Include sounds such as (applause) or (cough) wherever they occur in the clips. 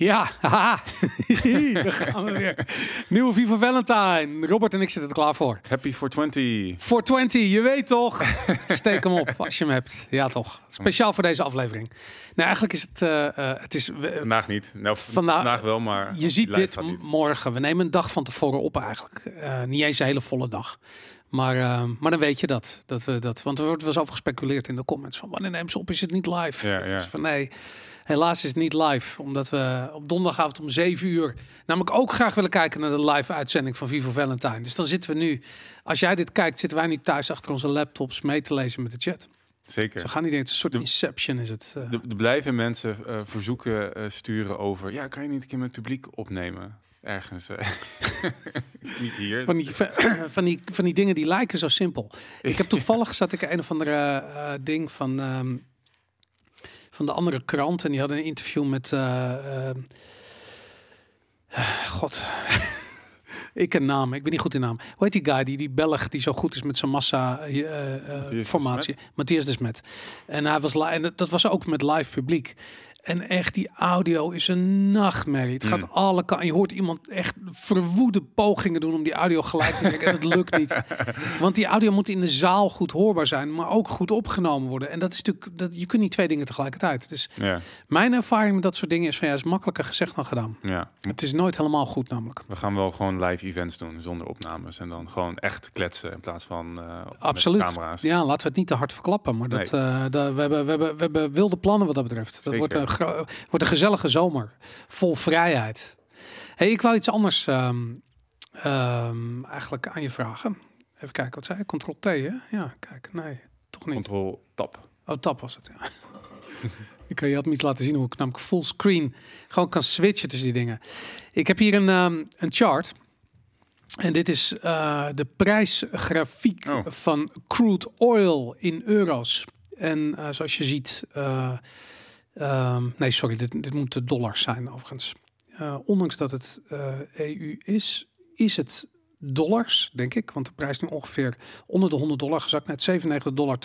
Ja, haha. (laughs) daar gaan we weer. Nieuwe Viva Valentine. Robert en ik zitten er klaar voor. Happy for 20. Voor 20, je weet toch? Steek hem op als je hem hebt. Ja, toch. Speciaal voor deze aflevering. Nou, eigenlijk is het... eh, eh, het is, Vandaag niet. Nou, Vandaag- vandaag wel, maar... je ziet dit morgen. We nemen een dag van tevoren op eigenlijk. Eh, niet eens een hele volle dag. Maar, maar dan weet je dat, dat we dat. Want er wordt wel eens over gespeculeerd in de comments van wanneer nemen ze op? Is het niet live? Ja, Dus ja. van nee, helaas is het niet live, omdat we op donderdagavond om 7 uur namelijk ook graag willen kijken naar de live uitzending van Vivo Valentine. Dus dan zitten we nu, als jij dit kijkt, zitten wij nu thuis achter onze laptops mee te lezen met de chat. Zeker. Zo gaan het is een soort De- inception is het. eh. Er er blijven mensen eh, verzoeken eh, sturen over... Ja, kan je niet een keer met het publiek opnemen? Ergens. eh. (laughs) niet hier. Van die, (clears throat) van, die, van die dingen die lijken zo simpel. Ik heb (laughs) toevallig zat ik een of andere eh, ding van, ehm, van de andere krant en die hadden een interview met eh, ehm, God. (laughs) ik een naam, ik ben niet goed in naam. Hoe heet die guy, die, die Belg die zo goed is met zijn massa eh, eh, Matthias de formatie? Matthias de Smet. En hij was en dat was ook met live publiek. En echt, die audio is een nachtmerrie. Het gaat Mm. alle kanten. Je hoort iemand echt verwoede pogingen doen om die audio gelijk te trekken. en het lukt niet. (laughs) Want die audio moet in de zaal goed hoorbaar zijn, maar ook goed opgenomen worden. En dat is natuurlijk, dat, je kunt niet twee dingen tegelijkertijd. Dus Ja, mijn ervaring met dat soort dingen is van ja, is makkelijker gezegd dan gedaan. ja. Het is nooit helemaal goed namelijk. We gaan wel gewoon live events doen zonder opnames. En dan gewoon echt kletsen in plaats van eh, met Absoluut. camera's. Ja, laten we het niet te hard verklappen. Maar dat, eh, dat, we, hebben, we, hebben, we hebben wilde plannen wat dat betreft. Dat Zeker. wordt gro- wordt een gezellige zomer. Vol vrijheid. hey, ik wou iets anders ehm, ehm, eigenlijk aan je vragen. Even kijken, wat zei je? Ctrl-T, hè? Ja, kijk, nee, toch niet. Control tab. Oh, tap was het, ja. (laughs) ik kan je had me iets laten zien hoe ik namelijk fullscreen gewoon kan switchen tussen die dingen. Ik heb hier een, ehm, een chart. En dit is eh, de prijsgrafiek Oh. van crude oil in euro's. En eh, zoals je ziet, eh, ehm, nee, sorry, dit, dit moet de dollars zijn overigens. Eh, ondanks dat het eh, EU is, is het dollars, denk ik. Want de prijs is nu ongeveer onder de 100 dollar gezakt. Net 97,92 dollar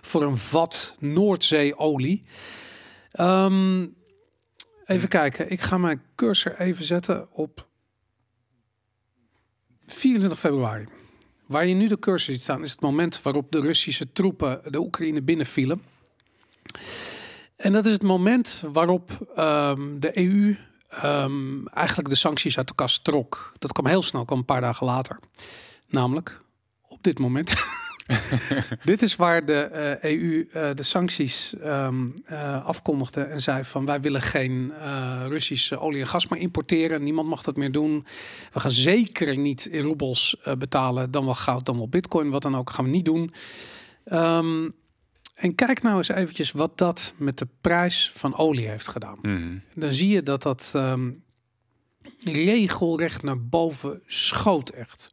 voor een vat Noordzeeolie. Ehm, even kijken. Ik ga mijn cursor even zetten op 24 februari. Waar je nu de cursor ziet staan, is het moment waarop de Russische troepen de Oekraïne binnenvielen. En dat is het moment waarop ehm, de EU ehm, eigenlijk de sancties uit de kast trok. Dat kwam heel snel, kwam een paar dagen later. Namelijk op dit moment. (laughs) dit is waar de eh, EU eh, de sancties eh, afkondigde en zei van wij willen geen Russische olie en gas meer importeren. Niemand mag dat meer doen. We gaan zeker niet in roebels betalen, dan wel goud, dan wel bitcoin, wat dan ook gaan we niet doen. Ehm, en kijk nou eens eventjes wat dat met de prijs van olie heeft gedaan Mhm. dan zie je dat dat ehm, regelrecht naar boven schoot echt.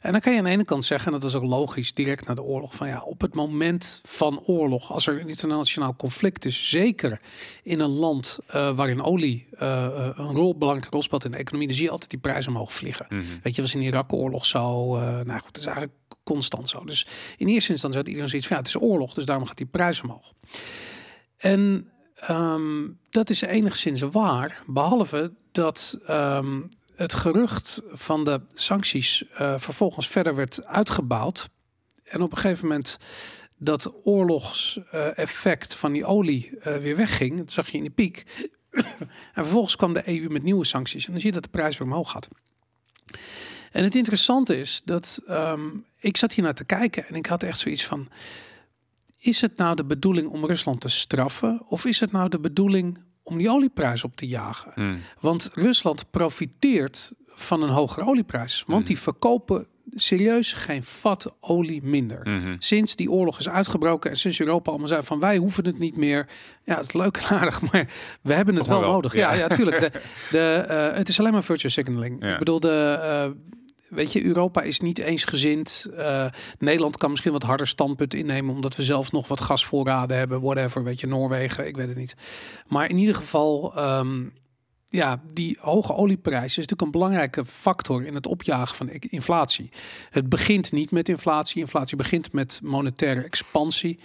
En dan kan je aan de ene kant zeggen, en dat is ook logisch, direct na de oorlog, van ja, op het moment van oorlog, als er een internationaal conflict is, zeker in een land eh, waarin olie eh, eh, een rol, belangrijke rol speelt in de economie, dan zie je altijd die prijzen omhoog vliegen. Mhm. Weet je, was in de Irak-oorlog zo. nou goed, het is eigenlijk constant zo. Dus in eerste instantie had iedereen zoiets van, ja, het is oorlog, dus daarom gaat die prijs omhoog. En ehm, dat is enigszins waar, behalve dat ehm, het gerucht van de sancties eh, vervolgens verder werd uitgebouwd. En op een gegeven moment dat oorlogseffect van die olie eh, weer wegging, dat zag je in de piek. en vervolgens kwam de EU met nieuwe sancties. En dan zie je dat de prijs weer omhoog gaat. En het interessante is dat ehm, ik zat hier naar te kijken en ik had echt zoiets van: is het nou de bedoeling om Rusland te straffen, of is het nou de bedoeling om die olieprijs op te jagen? Mhm. Want Rusland profiteert van een hogere olieprijs, want die verkopen serieus geen vat olie minder. Mhm. Sinds die oorlog is uitgebroken en sinds Europa allemaal zei van wij hoeven het niet meer. Ja, het is leuk en aardig, (laughs) maar we hebben het wel, nodig. Ja, ja. ja, tuurlijk. (laughs) De, de, eh, het is alleen maar virtual signaling. Ja. Ik bedoel, de, eh, weet je, Europa is niet eensgezind. Eh Nederland kan misschien wat harder standpunt innemen omdat we zelf nog wat gasvoorraden hebben, whatever. Weet je, Noorwegen, ik weet het niet. Maar in ieder geval. ehm, ja, die hoge olieprijs is natuurlijk een belangrijke factor in het opjagen van inflatie. Het begint niet met inflatie. Inflatie begint met monetaire expansie.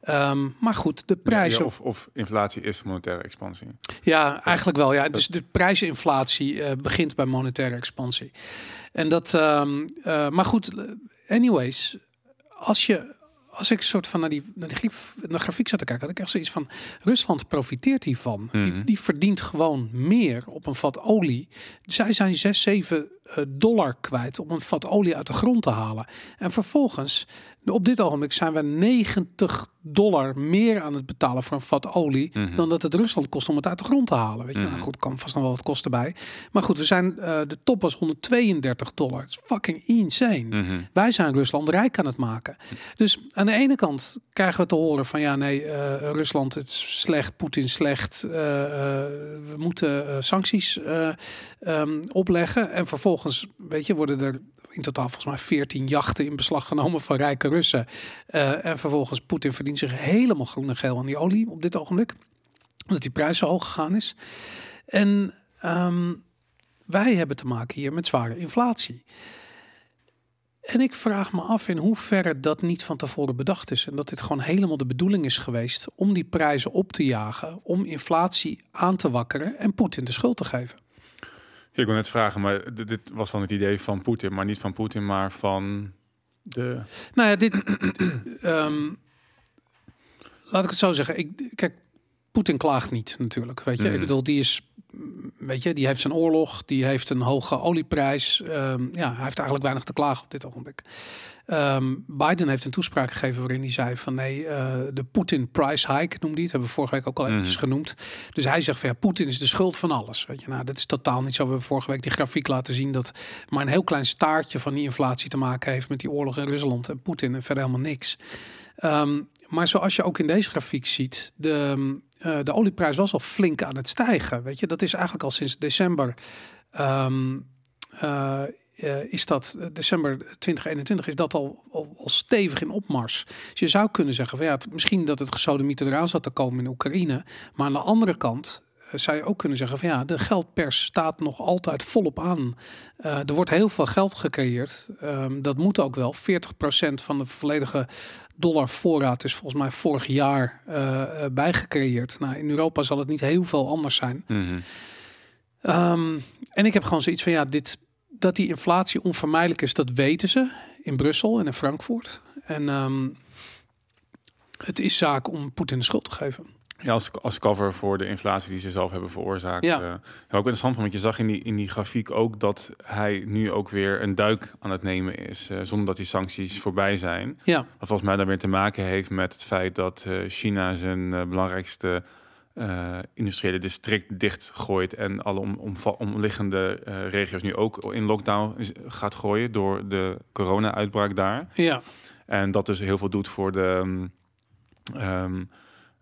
Ehm, maar goed, de prijzen. ja, of, of inflatie is monetaire expansie. Ja, eigenlijk wel. Ja. Dus de prijsinflatie eh, begint bij monetaire expansie. En dat, ehm, eh, maar goed, anyways, als je, als ik soort van naar die, naar die grief, naar de grafiek zat te kijken, had ik echt zoiets van, Rusland profiteert hiervan. Mhm. Die, die verdient gewoon meer op een vat olie. Zij zijn 6, 7 eh, dollar kwijt om een vat olie uit de grond te halen. En vervolgens, op dit ogenblik zijn we 90 dollar meer aan het betalen voor een vat olie Mhm. dan dat het Rusland kost om het uit de grond te halen. Weet je, Mhm. nou goed, kan vast nog wel wat kosten bij. Maar goed, we zijn eh, de top was 132 dollar. Het is fucking insane. Mhm. Wij zijn Rusland rijk aan het maken. Dus aan de ene kant krijgen we te horen van ja, nee, eh, Rusland het is slecht, Poetin slecht. eh, we moeten sancties eh, ehm, opleggen. En vervolgens, weet je, worden er in totaal volgens mij 14 jachten in beslag genomen van rijke Russen. Eh, en vervolgens Poetin verdient zich helemaal groen en geel aan die olie op dit ogenblik. Omdat die prijs zo hoog gegaan is. En ehm, wij hebben te maken hier met zware inflatie. En ik vraag me af in hoeverre dat niet van tevoren bedacht is. En dat dit gewoon helemaal de bedoeling is geweest om die prijzen op te jagen, om inflatie aan te wakkeren en Poetin de schuld te geven. Ik wil net vragen, maar dit, dit was dan het idee van Poetin, maar niet van Poetin, maar van de. Nou ja, dit. (clears throat) ehm, laat ik het zo zeggen. Ik, kijk, Poetin klaagt niet natuurlijk. Weet je, Mhm. ik bedoel, die is. Weet je, die heeft zijn oorlog, die heeft een hoge olieprijs. Ehm, ja, hij heeft eigenlijk weinig te klagen op dit ogenblik. Ehm, Biden heeft een toespraak gegeven waarin hij zei van nee, eh, de Poetin price hike noemde hij het. Hebben we vorige week ook al eventjes Mhm. genoemd. Dus hij zegt van ja, Poetin is de schuld van alles. Weet je, nou, dat is totaal niet zo. We hebben vorige week die grafiek laten zien dat maar een heel klein staartje van die inflatie te maken heeft met die oorlog in Rusland en Poetin en verder helemaal niks. Ehm, maar zoals je ook in deze grafiek ziet, de, eh, de olieprijs was al flink aan het stijgen. Weet je, dat is eigenlijk al sinds december. ehm, eh, eh, is dat december 2021 is dat al, al, stevig in opmars. Dus je zou kunnen zeggen van ja, misschien dat het gesodemieten eraan zat te komen in Oekraïne, maar aan de andere kant zou je ook kunnen zeggen van ja, de geldpers staat nog altijd volop aan. Er wordt heel veel geld gecreëerd. Ehm, dat moet ook wel. 40% van de volledige dollarvoorraad is volgens mij vorig jaar eh, eh, bijgecreëerd. Nou, in Europa zal het niet heel veel anders zijn. Mhm. Ehm, en ik heb gewoon zoiets van ja, dit, dat die inflatie onvermijdelijk is, dat weten ze in Brussel en in Frankfurt. En ehm, het is zaak om Poetin de schuld te geven. Ja, als, als cover voor de inflatie die ze zelf hebben veroorzaakt. Ja. Ja. ook interessant, want je zag in die, in die grafiek ook dat hij nu ook weer een duik aan het nemen is, eh, zonder dat die sancties voorbij zijn. Ja, Wat volgens mij dan weer te maken heeft met het feit dat eh, China zijn eh, belangrijkste eh, industriële district dichtgooit en alle om, omva- omliggende eh, regio's nu ook in lockdown is- gaat gooien door de corona-uitbraak daar. ja, En dat dus heel veel doet voor de mm,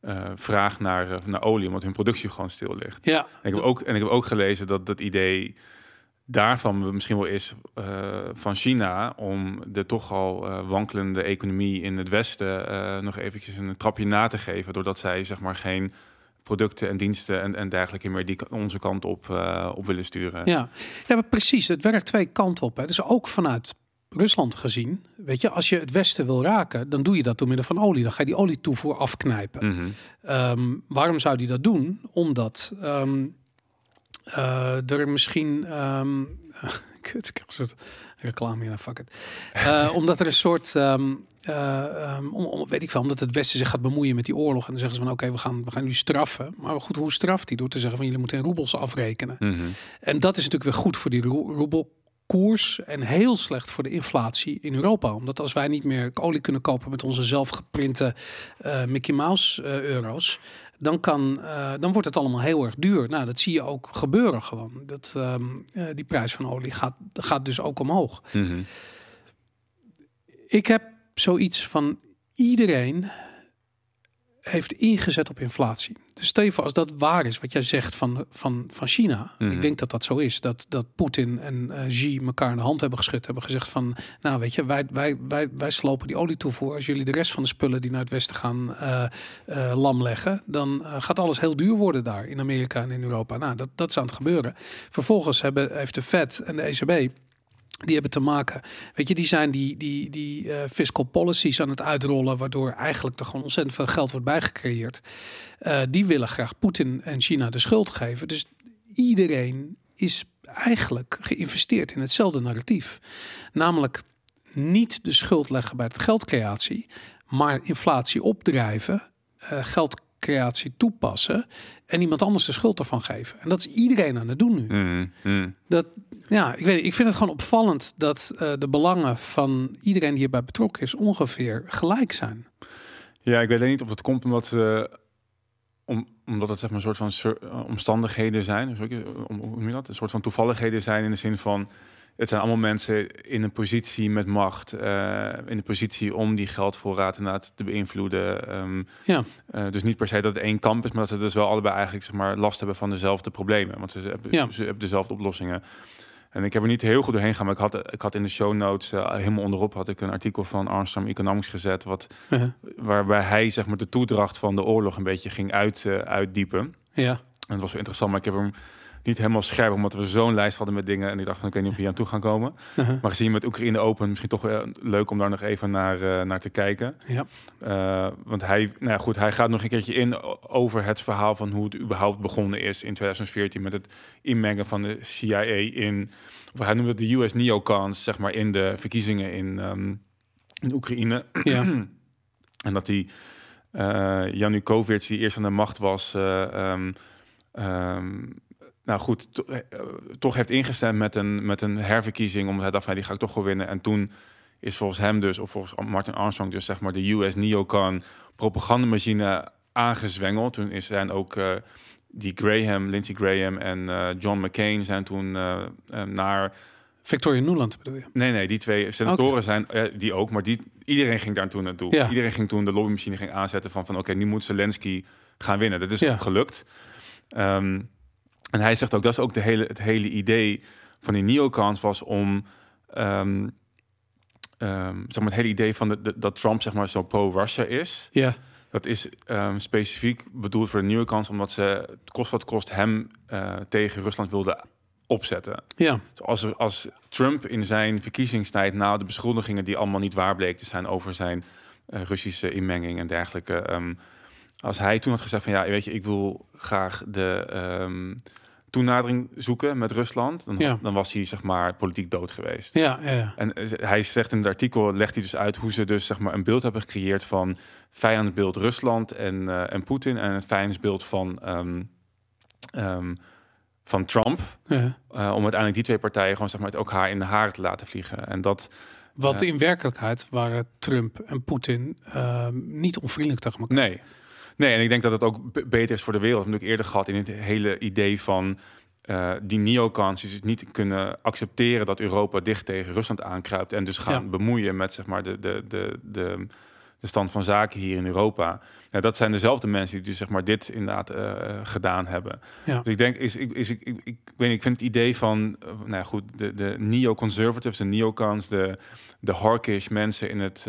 eh, vraag naar, eh, naar olie, omdat hun productie gewoon stil ligt. ja. En ik heb ook, en ik heb ook gelezen dat dat idee daarvan misschien wel is eh, van China om de toch al wankelende economie in het Westen nog eventjes een trapje na te geven, doordat zij zeg maar geen producten en diensten en, en dergelijke meer die onze kant op, op willen sturen. Ja, ja maar precies. Het werkt twee kanten op. Hè. Dus ook vanuit Rusland gezien, weet je, als je het Westen wil raken, dan doe je dat door middel van olie. Dan ga je die olietoevoer afknijpen. Mhm. Ehm, waarom zou die dat doen? Omdat ehm, eh, er misschien. ehm (laughs) kut, ik heb een soort reclame hier, fuck it. Eh, omdat er een soort. eh, om, weet ik wel, omdat het Westen zich gaat bemoeien met die oorlog. En dan zeggen ze van oké, we, gaan, we gaan jullie straffen. Maar goed, hoe straft hij? Door te zeggen van jullie moeten in roebels afrekenen. Mhm. En dat is natuurlijk weer goed voor die roe- roebelkoers en heel slecht voor de inflatie in Europa. Omdat als wij niet meer olie kunnen kopen met onze zelfgeprinte eh Mickey Mouse eh, euro's, dan, kan, eh, dan wordt het allemaal heel erg duur. Nou, dat zie je ook gebeuren gewoon. Dat, ehm, eh, die prijs van olie gaat, gaat dus ook omhoog. Mhm. Ik heb zoiets van iedereen heeft ingezet op inflatie. Dus voor, als dat waar is, wat jij zegt van, van, van China. Mhm. Ik denk dat dat zo is. Dat, dat Poetin en eh Xi elkaar in de hand hebben geschud. Hebben gezegd van, nou weet je, wij, wij, wij, wij slopen die olie toevoer. Als jullie de rest van de spullen die naar het westen gaan eh, lam leggen. Dan gaat alles heel duur worden daar in Amerika en in Europa. Nou, dat, dat is aan het gebeuren. Vervolgens hebben, heeft de Fed en de ECB... Die hebben te maken, weet je, die zijn die, die, die eh, fiscal policies aan het uitrollen, waardoor eigenlijk er gewoon ontzettend veel geld wordt bijgecreëerd. Eh, die willen graag Poetin en China de schuld geven. Dus iedereen is eigenlijk geïnvesteerd in hetzelfde narratief. Namelijk niet de schuld leggen bij het geldcreatie, maar inflatie opdrijven, eh, geldcreatie toepassen en iemand anders de schuld ervan geven. En dat is iedereen aan het doen nu. Mhm, mhm. Dat, ja, ik weet ik vind het gewoon opvallend dat eh, de belangen van iedereen die hierbij betrokken is ongeveer gelijk zijn. Ja, ik weet alleen niet of het komt omdat, eh, om, omdat het zeg maar een soort van eh, omstandigheden zijn. Om, hoe noem je dat? Een soort van toevalligheden zijn in de zin van... Het zijn allemaal mensen in een positie met macht, eh, in de positie om die geldvoorraad inderdaad te beïnvloeden. Ehm, Ja, eh, dus niet per se dat het één kamp is, maar dat ze dus wel allebei eigenlijk zeg maar, last hebben van dezelfde problemen. Want ze hebben, Ja. ze hebben dezelfde oplossingen. En ik heb er niet heel goed doorheen gegaan, maar ik had, ik had in de show notes, eh, helemaal onderop, had ik een artikel van Armstrong Economics gezet, wat, uh, waarbij hij zeg maar, de toedracht van de oorlog een beetje ging uit, uitdiepen. ja, En dat was wel interessant, maar ik heb hem niet helemaal scherp, omdat we zo'n lijst hadden met dingen. En ik dacht van, ik weet niet of we hier aan toe gaan komen. uh, Maar gezien met Oekraïne Open, misschien toch wel leuk om daar nog even naar, eh, naar te kijken. ja, Eh, want hij, nou ja, goed, hij gaat nog een keertje in over het verhaal van hoe het überhaupt begonnen is in 2014 met het inmengen van de CIA in, of hij noemde het de US neocons, zeg maar, in de verkiezingen in, ehm, in Oekraïne. ja, (clears throat) En dat die eh Janukovic, die eerst aan de macht was, eh, ehm, ehm, nou goed, to- eh, toch heeft ingestemd met een, met een herverkiezing, omdat hij dacht van die ga ik toch wel winnen. En toen is volgens hem dus, of volgens Martin Armstrong dus zeg maar de US neocon propagandamachine aangezwengeld. Toen is zijn ook eh, die Graham, Lindsey Graham en eh, John McCain zijn toen eh, eh, naar Victoria Nuland bedoel je? Nee, nee, die twee senatoren zijn, eh, die ook, maar die, iedereen ging daar toen naartoe. Ja. Iedereen ging toen de lobbymachine ging aanzetten van, van oké, nu moet Zelensky gaan winnen. Dat is Ja. gelukt. Ehm, en hij zegt ook, dat is ook de hele, het hele idee van die neocons was om, ehm, ehm, zeg maar het hele idee van de, de- dat Trump zeg maar zo pro-Russia is. Ja, Dat is ehm, specifiek bedoeld voor de nieuwe kans, omdat ze kost wat kost hem eh, tegen Rusland wilden opzetten. ja, Als, als Trump in zijn verkiezingstijd na de beschuldigingen die allemaal niet waar bleek te zijn over zijn eh, Russische inmenging en dergelijke, als hij toen had gezegd van ja, weet je, ik wil graag de toenadering zoeken met Rusland, dan, Ja. dan was hij zeg maar politiek dood geweest. ja, ja, ja. En eh, hij zegt in het artikel, legt hij dus uit hoe ze dus zeg maar een beeld hebben gecreëerd van vijandbeeld Rusland en, eh, en Poetin en het vijandsbeeld van, ehm, ehm, van Trump. ja. eh, om uiteindelijk die twee partijen gewoon zeg maar het ook haar in de haren te laten vliegen. En dat, Wat in werkelijkheid waren Trump en Poetin ehm, niet onvriendelijk tegen elkaar. nee. Nee, en ik denk dat het ook beter is voor de wereld. Dat heb ik eerder gehad in het hele idee van eh, die neocons die dus niet kunnen accepteren dat Europa dicht tegen Rusland aankruipt en dus gaan Ja. bemoeien met zeg maar de, de, de, de, de stand van zaken hier in Europa. Nou, dat zijn dezelfde mensen die dus zeg maar dit inderdaad eh, gedaan hebben. Ja. Dus ik denk, is, is, is, ik, ik, ik weet niet, ik vind het idee van, eh, nou ja, goed, de, de neo-conservatives, de neocons, de, de hawkish mensen in, het,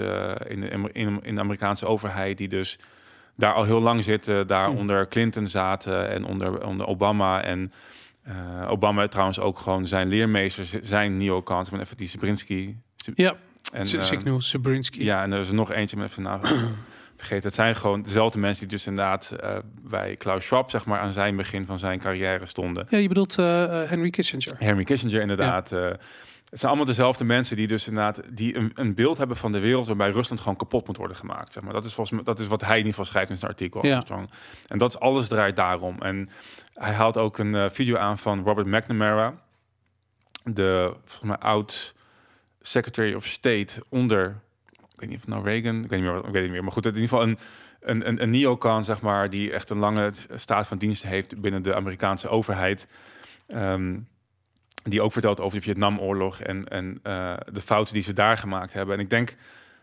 in, de, in, in de Amerikaanse overheid, die dus daar al heel lang zitten, daar Hmm. onder Clinton zaten en onder, onder Obama. En eh, Obama trouwens ook gewoon zijn leermeesters zijn neocons. Ik ben even die Zabrinski. Ja, En, eh, Signal Zabrinski. ja, en er is er nog eentje, even nou (clears throat) vergeten. Het zijn gewoon dezelfde mensen die dus inderdaad eh, bij Klaus Schwab, zeg maar, aan zijn begin van zijn carrière stonden. Ja, je bedoelt eh, eh, Henry Kissinger. Henry Kissinger inderdaad. eh, het zijn allemaal dezelfde mensen die dus inderdaad die een, een beeld hebben van de wereld waarbij Rusland gewoon kapot moet worden gemaakt. Zeg maar. Dat is volgens mij dat is wat hij in ieder geval schrijft in zijn artikel. Ja. En dat is alles draait daarom. En hij haalt ook een eh, video aan van Robert McNamara, de volgens mij oud Secretary of State onder, ik weet niet of het nou Reagan, ik weet niet meer, ik weet niet meer, maar goed, in ieder geval een een, een, een neocon, zeg maar, die echt een lange staat van dienst heeft binnen de Amerikaanse overheid. Ehm, die ook vertelt over de Vietnamoorlog en, en eh, de fouten die ze daar gemaakt hebben. En ik denk,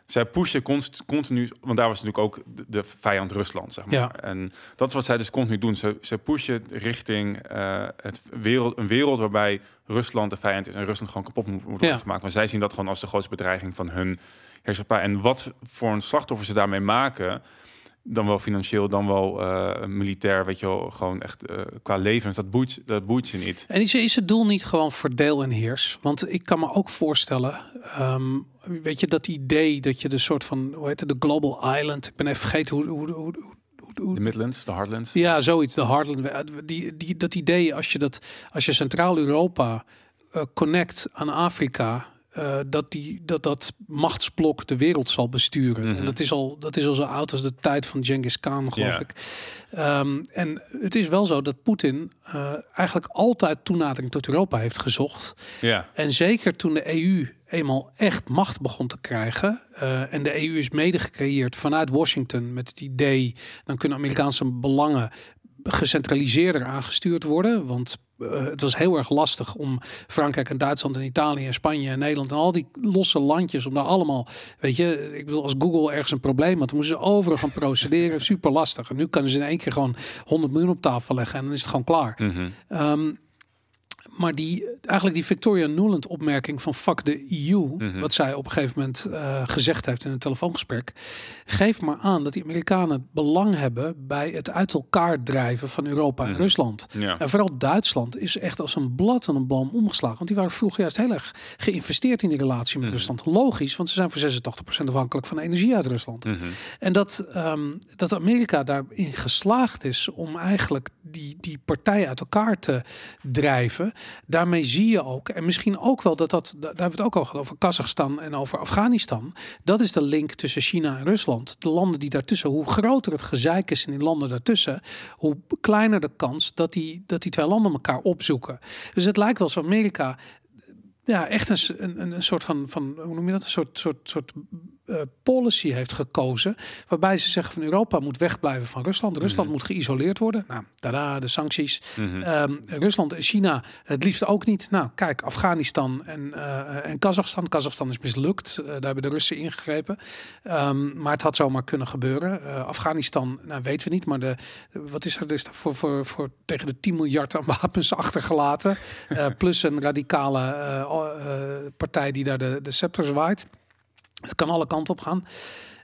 zij pushen const- continu, want daar was natuurlijk ook de, de vijand Rusland, zeg maar. Ja. En dat is wat zij dus continu doen. Ze, ze pushen richting eh, het wereld, een wereld waarbij Rusland de vijand is en Rusland gewoon kapot moet, moet worden Ja. gemaakt. Maar zij zien dat gewoon als de grootste bedreiging van hun heerschappij. En wat voor een slachtoffer ze daarmee maken, dan wel financieel, dan wel eh, militair, weet je wel, gewoon echt eh, qua levens, dat boeit, dat boeit ze niet. En is, is het doel niet gewoon verdeel en heers? Want ik kan me ook voorstellen, ehm, weet je, dat idee dat je de soort van, hoe heet het, de Global Island, ik ben even vergeten hoe, hoe, hoe, hoe, De Midlands, de Heartlands. ja, zoiets, de Heartland, die, die, dat idee als je dat, als je Centraal-Europa eh, connect aan Afrika, eh, dat, die, dat dat machtsblok de wereld zal besturen. Mhm. En dat is, al, dat is al zo oud als de tijd van Genghis Khan, geloof ik. Ehm, en het is wel zo dat Poetin eh, eigenlijk altijd toenadering tot Europa heeft gezocht. Ja. En zeker toen de EU eenmaal echt macht begon te krijgen. eh, en de EU is mede gecreëerd vanuit Washington met het idee, dan kunnen Amerikaanse belangen gecentraliseerder aangestuurd worden. Want eh, het was heel erg lastig om Frankrijk en Duitsland en Italië en Spanje en Nederland en al die losse landjes om daar allemaal, weet je, ik bedoel als Google ergens een probleem had, dan moesten ze overal gaan procederen, (laughs) super lastig. En nu kunnen ze in één keer gewoon 100 miljoen op tafel leggen en dan is het gewoon klaar. Ehm, maar die, eigenlijk die Victoria Nuland opmerking van fuck de EU, Mhm. wat zij op een gegeven moment eh, gezegd heeft in een telefoongesprek, geeft maar aan dat die Amerikanen belang hebben bij het uit elkaar drijven van Europa en Mhm. Rusland. Ja. En vooral Duitsland is echt als een blad aan een boom omgeslagen. Want die waren vroeger juist heel erg geïnvesteerd in die relatie met Mhm. Rusland. Logisch, want ze zijn voor 86% afhankelijk van de energie uit Rusland. En dat, ehm, dat Amerika daarin geslaagd is om eigenlijk die, die partijen uit elkaar te drijven. Daarmee zie je ook, en misschien ook wel dat dat, daar hebben we het ook al gehad over Kazachstan en over Afghanistan. Dat is de link tussen China en Rusland. De landen die daartussen, hoe groter het gezeik is in die landen daartussen, hoe kleiner de kans dat die, dat die twee landen elkaar opzoeken. Dus het lijkt wel alsof Amerika ja, echt een, een- een soort van, van, hoe noem je dat? Een soort, soort, soort eh, policy heeft gekozen. Waarbij ze zeggen van Europa moet wegblijven van Rusland. Rusland Mhm. moet geïsoleerd worden. Nou, tada, de sancties. Mhm. Ehm, Rusland en China het liefst ook niet. Nou, kijk, Afghanistan en, eh, en Kazachstan. Kazachstan is mislukt. Eh, daar hebben de Russen ingegrepen. Ehm, maar het had zomaar kunnen gebeuren. Afghanistan, nou, weten we niet. Maar de, wat is er, is er voor, voor, voor tegen de 10 miljard aan (laughs) wapens achtergelaten. Plus een radicale partij die daar de, de scepter zwaait. Het kan alle kanten op gaan.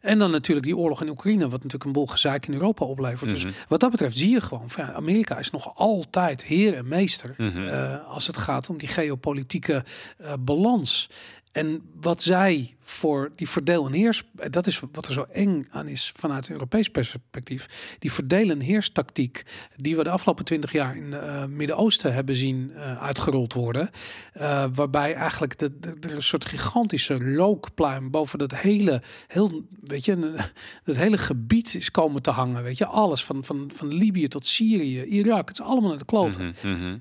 En dan natuurlijk die oorlog in Oekraïne, wat natuurlijk een bol gezeik in Europa oplevert. Mhm. Dus wat dat betreft zie je gewoon, van, ja, Amerika is nog altijd heer en meester Mhm. eh, als het gaat om die geopolitieke eh, balans. En wat zij voor die verdeel en heers, dat is wat er zo eng aan is vanuit Europees perspectief. Die verdeel en heerstactiek die we de afgelopen twintig jaar in het Midden-Oosten hebben zien eh, uitgerold worden. eh, waarbij eigenlijk de, een soort gigantische rookpluim boven dat hele, heel, weet je, (laughs) dat hele gebied is komen te hangen. Weet je, alles van, van, van Libië tot Syrië, Irak, het is allemaal naar de kloten Mhm. Mhm.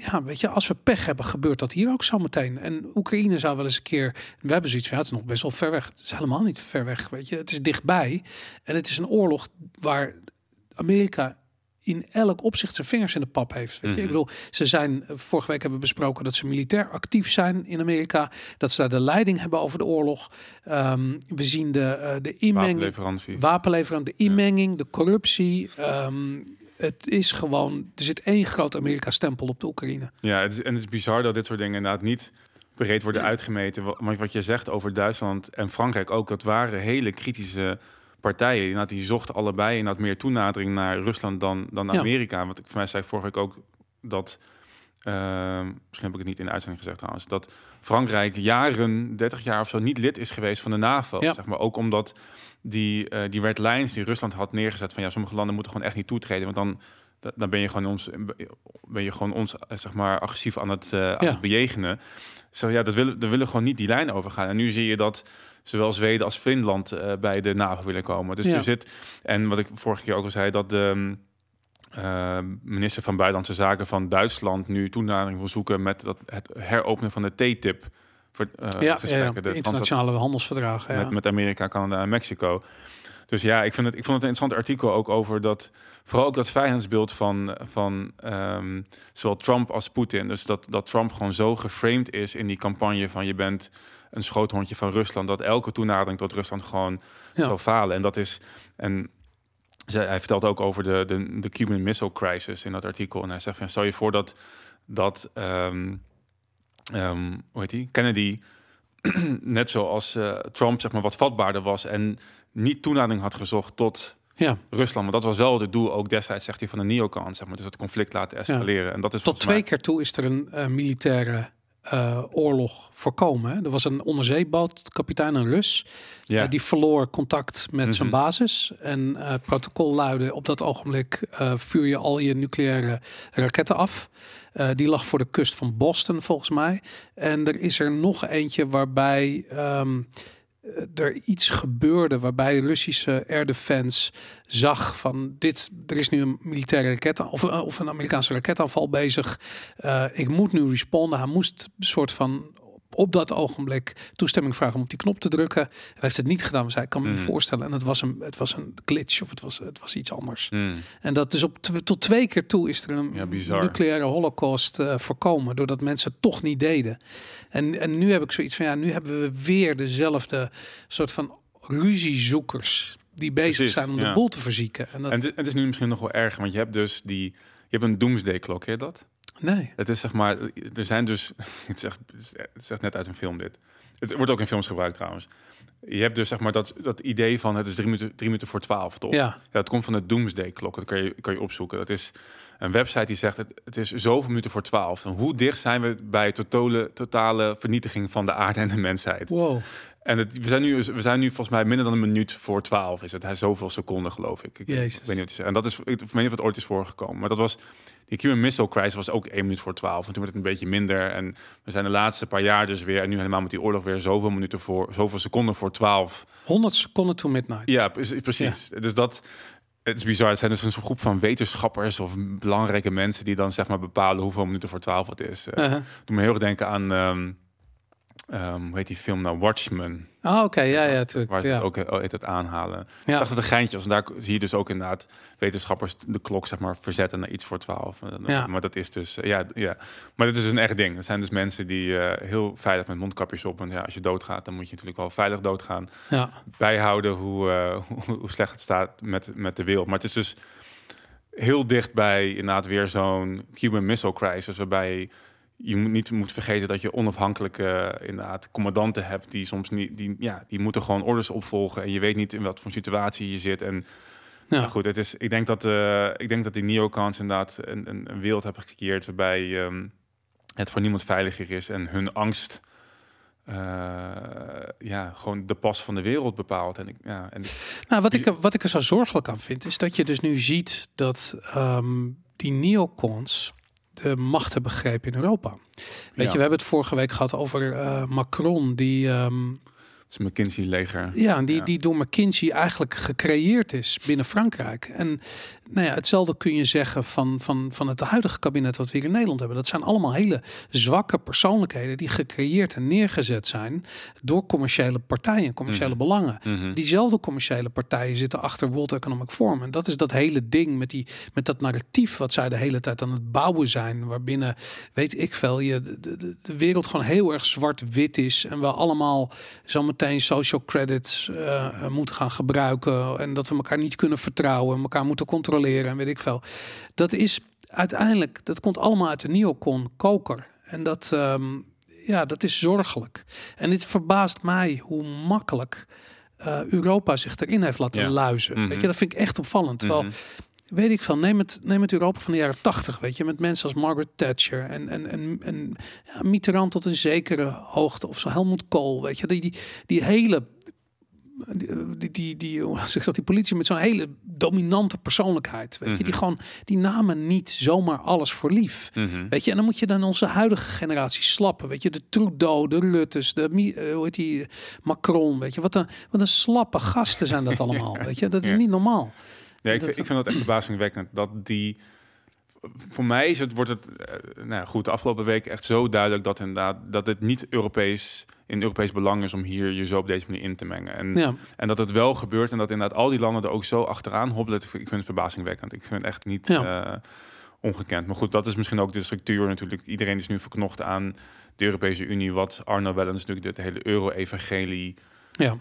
Ja, weet je, als we pech hebben, gebeurt dat hier ook zo meteen. En Oekraïne zou wel eens een keer. We hebben zoiets van, ja, het is nog best wel ver weg. Het is helemaal niet ver weg, weet je. Het is dichtbij. En het is een oorlog waar Amerika in elk opzicht zijn vingers in de pap heeft. Weet je? Mhm. Ik bedoel, ze zijn, vorige week hebben we besproken dat ze militair actief zijn in Amerika. Dat ze daar de leiding hebben over de oorlog. Ehm, we zien de, eh, de inmenging Wapenleveranties. wapenleverant, de inmenging, de corruptie. Ehm, het is gewoon, er zit één groot Amerika-stempel op de Oekraïne. Ja, het is, en het is bizar dat dit soort dingen inderdaad niet breed worden uitgemeten. Wa- Maar wat je zegt over Duitsland en Frankrijk ook, dat waren hele kritische partijen. Inderdaad, die zochten allebei inderdaad meer toenadering naar Rusland dan, dan Ja. Amerika. Want ik, voor mij zei ik vorige week ook dat, ehm, misschien heb ik het niet in de uitzending gezegd trouwens, dat Frankrijk jaren, 30 jaar of zo, niet lid is geweest van de NAVO. Ja. Zeg maar. Ook omdat die, eh, die red lines die Rusland had neergezet van ja, sommige landen moeten gewoon echt niet toetreden, want dan da- dan ben je gewoon ons, ben je gewoon ons eh, zeg maar agressief aan het, eh, aan Ja. het bejegenen. Zo ja, dat willen, daar willen gewoon niet die lijn overgaan. En nu zie je dat zowel Zweden als Finland bij de NAVO willen komen. Dus Ja. er zit, en wat ik vorige keer ook al zei, dat de eh, minister van Buitenlandse Zaken van Duitsland nu toenadering wil zoeken met dat, het heropenen van de TTIP. Voor, eh, ja, gesprekken, ja, de internationale handelsverdragen. Ja. met, met Amerika, Canada en Mexico. Dus ja, ik, vind het, ik vond het een interessant artikel ook over dat, vooral ook dat vijandsbeeld van, van ehm, zowel Trump als Poetin. Dus dat, dat Trump gewoon zo geframed is in die campagne van je bent een schoothondje van Rusland, dat elke toenadering tot Rusland gewoon Ja. zou falen. En dat is, en hij vertelt ook over de, de, de Cuban Missile Crisis in dat artikel. En hij zegt van, stel je voor dat, dat ehm, ehm, hoe heet die? Kennedy, (clears throat) net zoals eh, Trump, zeg maar, wat vatbaarder was en niet toenadering had gezocht tot Ja, Rusland. Maar dat was wel het doel ook destijds, zegt hij, van de neocon, zeg maar. Dus het conflict laten escaleren. En dat is tot twee mij- keer toe is er een eh, militaire eh, oorlog voorkomen. hè. Er was een onderzeeboot, kapitein een Rus. Ja. Eh, die verloor contact met zijn Mhm. basis. En het protocol luidde op dat ogenblik vuur je al je nucleaire raketten af. Die lag voor de kust van Boston volgens mij. En er is er nog eentje waarbij ehm, eh, er iets gebeurde waarbij de Russische air defense zag van dit, er is nu een militaire raket of, eh, of een Amerikaanse raketaanval bezig. Eh, ik moet nu responden. Hij moest een soort van op dat ogenblik toestemming vragen om op die knop te drukken. Hij heeft het niet gedaan, dus hij kan me niet Mhm. voorstellen. En het was een, het was een glitch of het was, het was iets anders. Hmm. En dat is op tot twee keer toe is er een Ja, nucleaire holocaust eh, voorkomen. Doordat mensen het toch niet deden. En, en nu heb ik zoiets van ja, nu hebben we weer dezelfde soort van ruziezoekers. Die bezig Precies, zijn om de boel te verzieken. En dat, En het, is nu misschien nog wel erger, want je hebt dus die... Je hebt een doomsday klok, je dat? Nee. Het is zeg maar, er zijn dus, (laughs) het is echt, het is net uit een film dit. Het wordt ook in films gebruikt trouwens. Je hebt dus zeg maar dat, dat idee van het is drie minuten, drie minuten voor twaalf, toch? Ja. Ja, het komt van de Doomsday klok. Dat kan je, kan je opzoeken. Dat is een website die zegt het, het is zoveel minuten voor twaalf. En hoe dicht zijn we bij totale, totale vernietiging van de aarde en de mensheid? Wow. En het, we, zijn nu, we zijn nu volgens mij minder dan een minuut voor twaalf. Is het? Hij is zoveel seconden, geloof ik. Ik, weet- Jezus. weet niet wat je zegt. En dat is, ik weet niet of het ooit is voorgekomen. Maar dat was, die Cuban Missile Crisis was ook één minuut voor twaalf. En toen werd het een beetje minder. En we zijn de laatste paar jaar dus weer, en nu helemaal met die oorlog weer zoveel minuten voor, zoveel seconden voor twaalf. 100 seconden to midnight. Ja, pre- precies. Dus dat, het is bizar. Het zijn dus een soort groep van wetenschappers of belangrijke mensen die dan zeg maar bepalen hoeveel minuten voor twaalf het is. Uh, Uh-huh. Doe me heel erg denken aan, ehm ehm, hoe heet die film nou? Watchmen. Ah, oké. Ja, ja, tuurlijk. Waar ze Ja. ook eh, heet het aanhalen. Ik Ja. dacht dat het een geintje was. En daar zie je dus ook inderdaad wetenschappers de klok zeg maar verzetten naar iets voor 12. Eh, Ja. Maar dat is dus, eh, ja, ja. Maar dat is dus een echt ding. Het zijn dus mensen die eh, heel veilig met mondkapjes op. Want ja, als je doodgaat, dan moet je natuurlijk wel veilig doodgaan. ja. Bijhouden hoe, (laughs) hoe, hoe slecht het staat met, met de wereld. Maar het is dus heel dicht bij inderdaad weer zo'n Cuban Missile Crisis. Waarbij je moet niet moet vergeten dat je onafhankelijke eh, inderdaad commandanten hebt die soms niet, die, ja, die moeten gewoon orders opvolgen en je weet niet in wat voor situatie je zit. En nou goed, het is, ik denk dat, eh, ik denk dat die neocons inderdaad een, een, een wereld hebben gecreëerd waarbij ehm, het voor niemand veiliger is en hun angst. eh, ja, gewoon de pas van de wereld bepaalt. En ik, ja, en Nou, wat ik, wat ik er zo zorgelijk aan vind, is dat je dus nu ziet dat ehm, die neocons de macht hebben begrepen in Europa. Weet Ja. je, we hebben het vorige week gehad over eh, Macron, die, ehm, het is een McKinsey-leger. ja, die, Ja. die door McKinsey eigenlijk gecreëerd is binnen Frankrijk. En nou ja, hetzelfde kun je zeggen van, van, van het huidige kabinet wat we hier in Nederland hebben. Dat zijn allemaal hele zwakke persoonlijkheden die gecreëerd en neergezet zijn door commerciële partijen, commerciële Mhm. belangen. Mhm. Diezelfde commerciële partijen zitten achter World Economic Forum. En dat is dat hele ding met, die, met dat narratief wat zij de hele tijd aan het bouwen zijn. Waarbinnen, weet ik veel, je, de, de, de wereld gewoon heel erg zwart-wit is. En we allemaal zometeen social credits eh, moeten gaan gebruiken. En dat we elkaar niet kunnen vertrouwen. Elkaar moeten controleren en weet ik veel. Dat is uiteindelijk, dat komt allemaal uit de neocon koker. En dat, ehm, ja, dat is zorgelijk. En dit verbaast mij hoe makkelijk eh, Europa zich erin heeft laten Ja. luizen. Mhm. Weet je, dat vind ik echt opvallend. Terwijl, Mhm. weet ik veel, neem het, neem het Europa van de jaren tachtig, weet je, met mensen als Margaret Thatcher en, en, en, en ja, Mitterrand tot een zekere hoogte, of zo Helmut Kool, weet je, die, die, die hele, die, die, die, die, hoe (laughs) zeg dat, die politie met zo'n hele dominante persoonlijkheid, weet je, Mhm. die gewoon, die namen niet zomaar alles voor lief. Mhm. Weet je, en dan moet je dan onze huidige generatie slappen. Weet je, de Trudeau, de Ruttes, de eh, hoe heet die, Macron. Weet je, wat een, wat een slappe gasten zijn dat (laughs) allemaal. Weet je, dat is Ja. niet normaal. Ja, ik, Dat- ik vind dat echt (clears throat) verbazingwekkend dat die voor mij is het, wordt het uh, nou goed, de afgelopen week echt zo duidelijk dat inderdaad dat het niet Europees in Europees belang is om hier je zo op deze manier in te mengen. En, Ja. en dat het wel gebeurt en dat inderdaad al die landen er ook zo achteraan hobbelen. Ik vind het verbazingwekkend. Ik vind het echt niet Ja. eh, ongekend. Maar goed, dat is misschien ook de structuur natuurlijk. Iedereen is nu verknocht aan de Europese Unie, wat Arno Wellens natuurlijk de, de hele euro-evangelie Ja.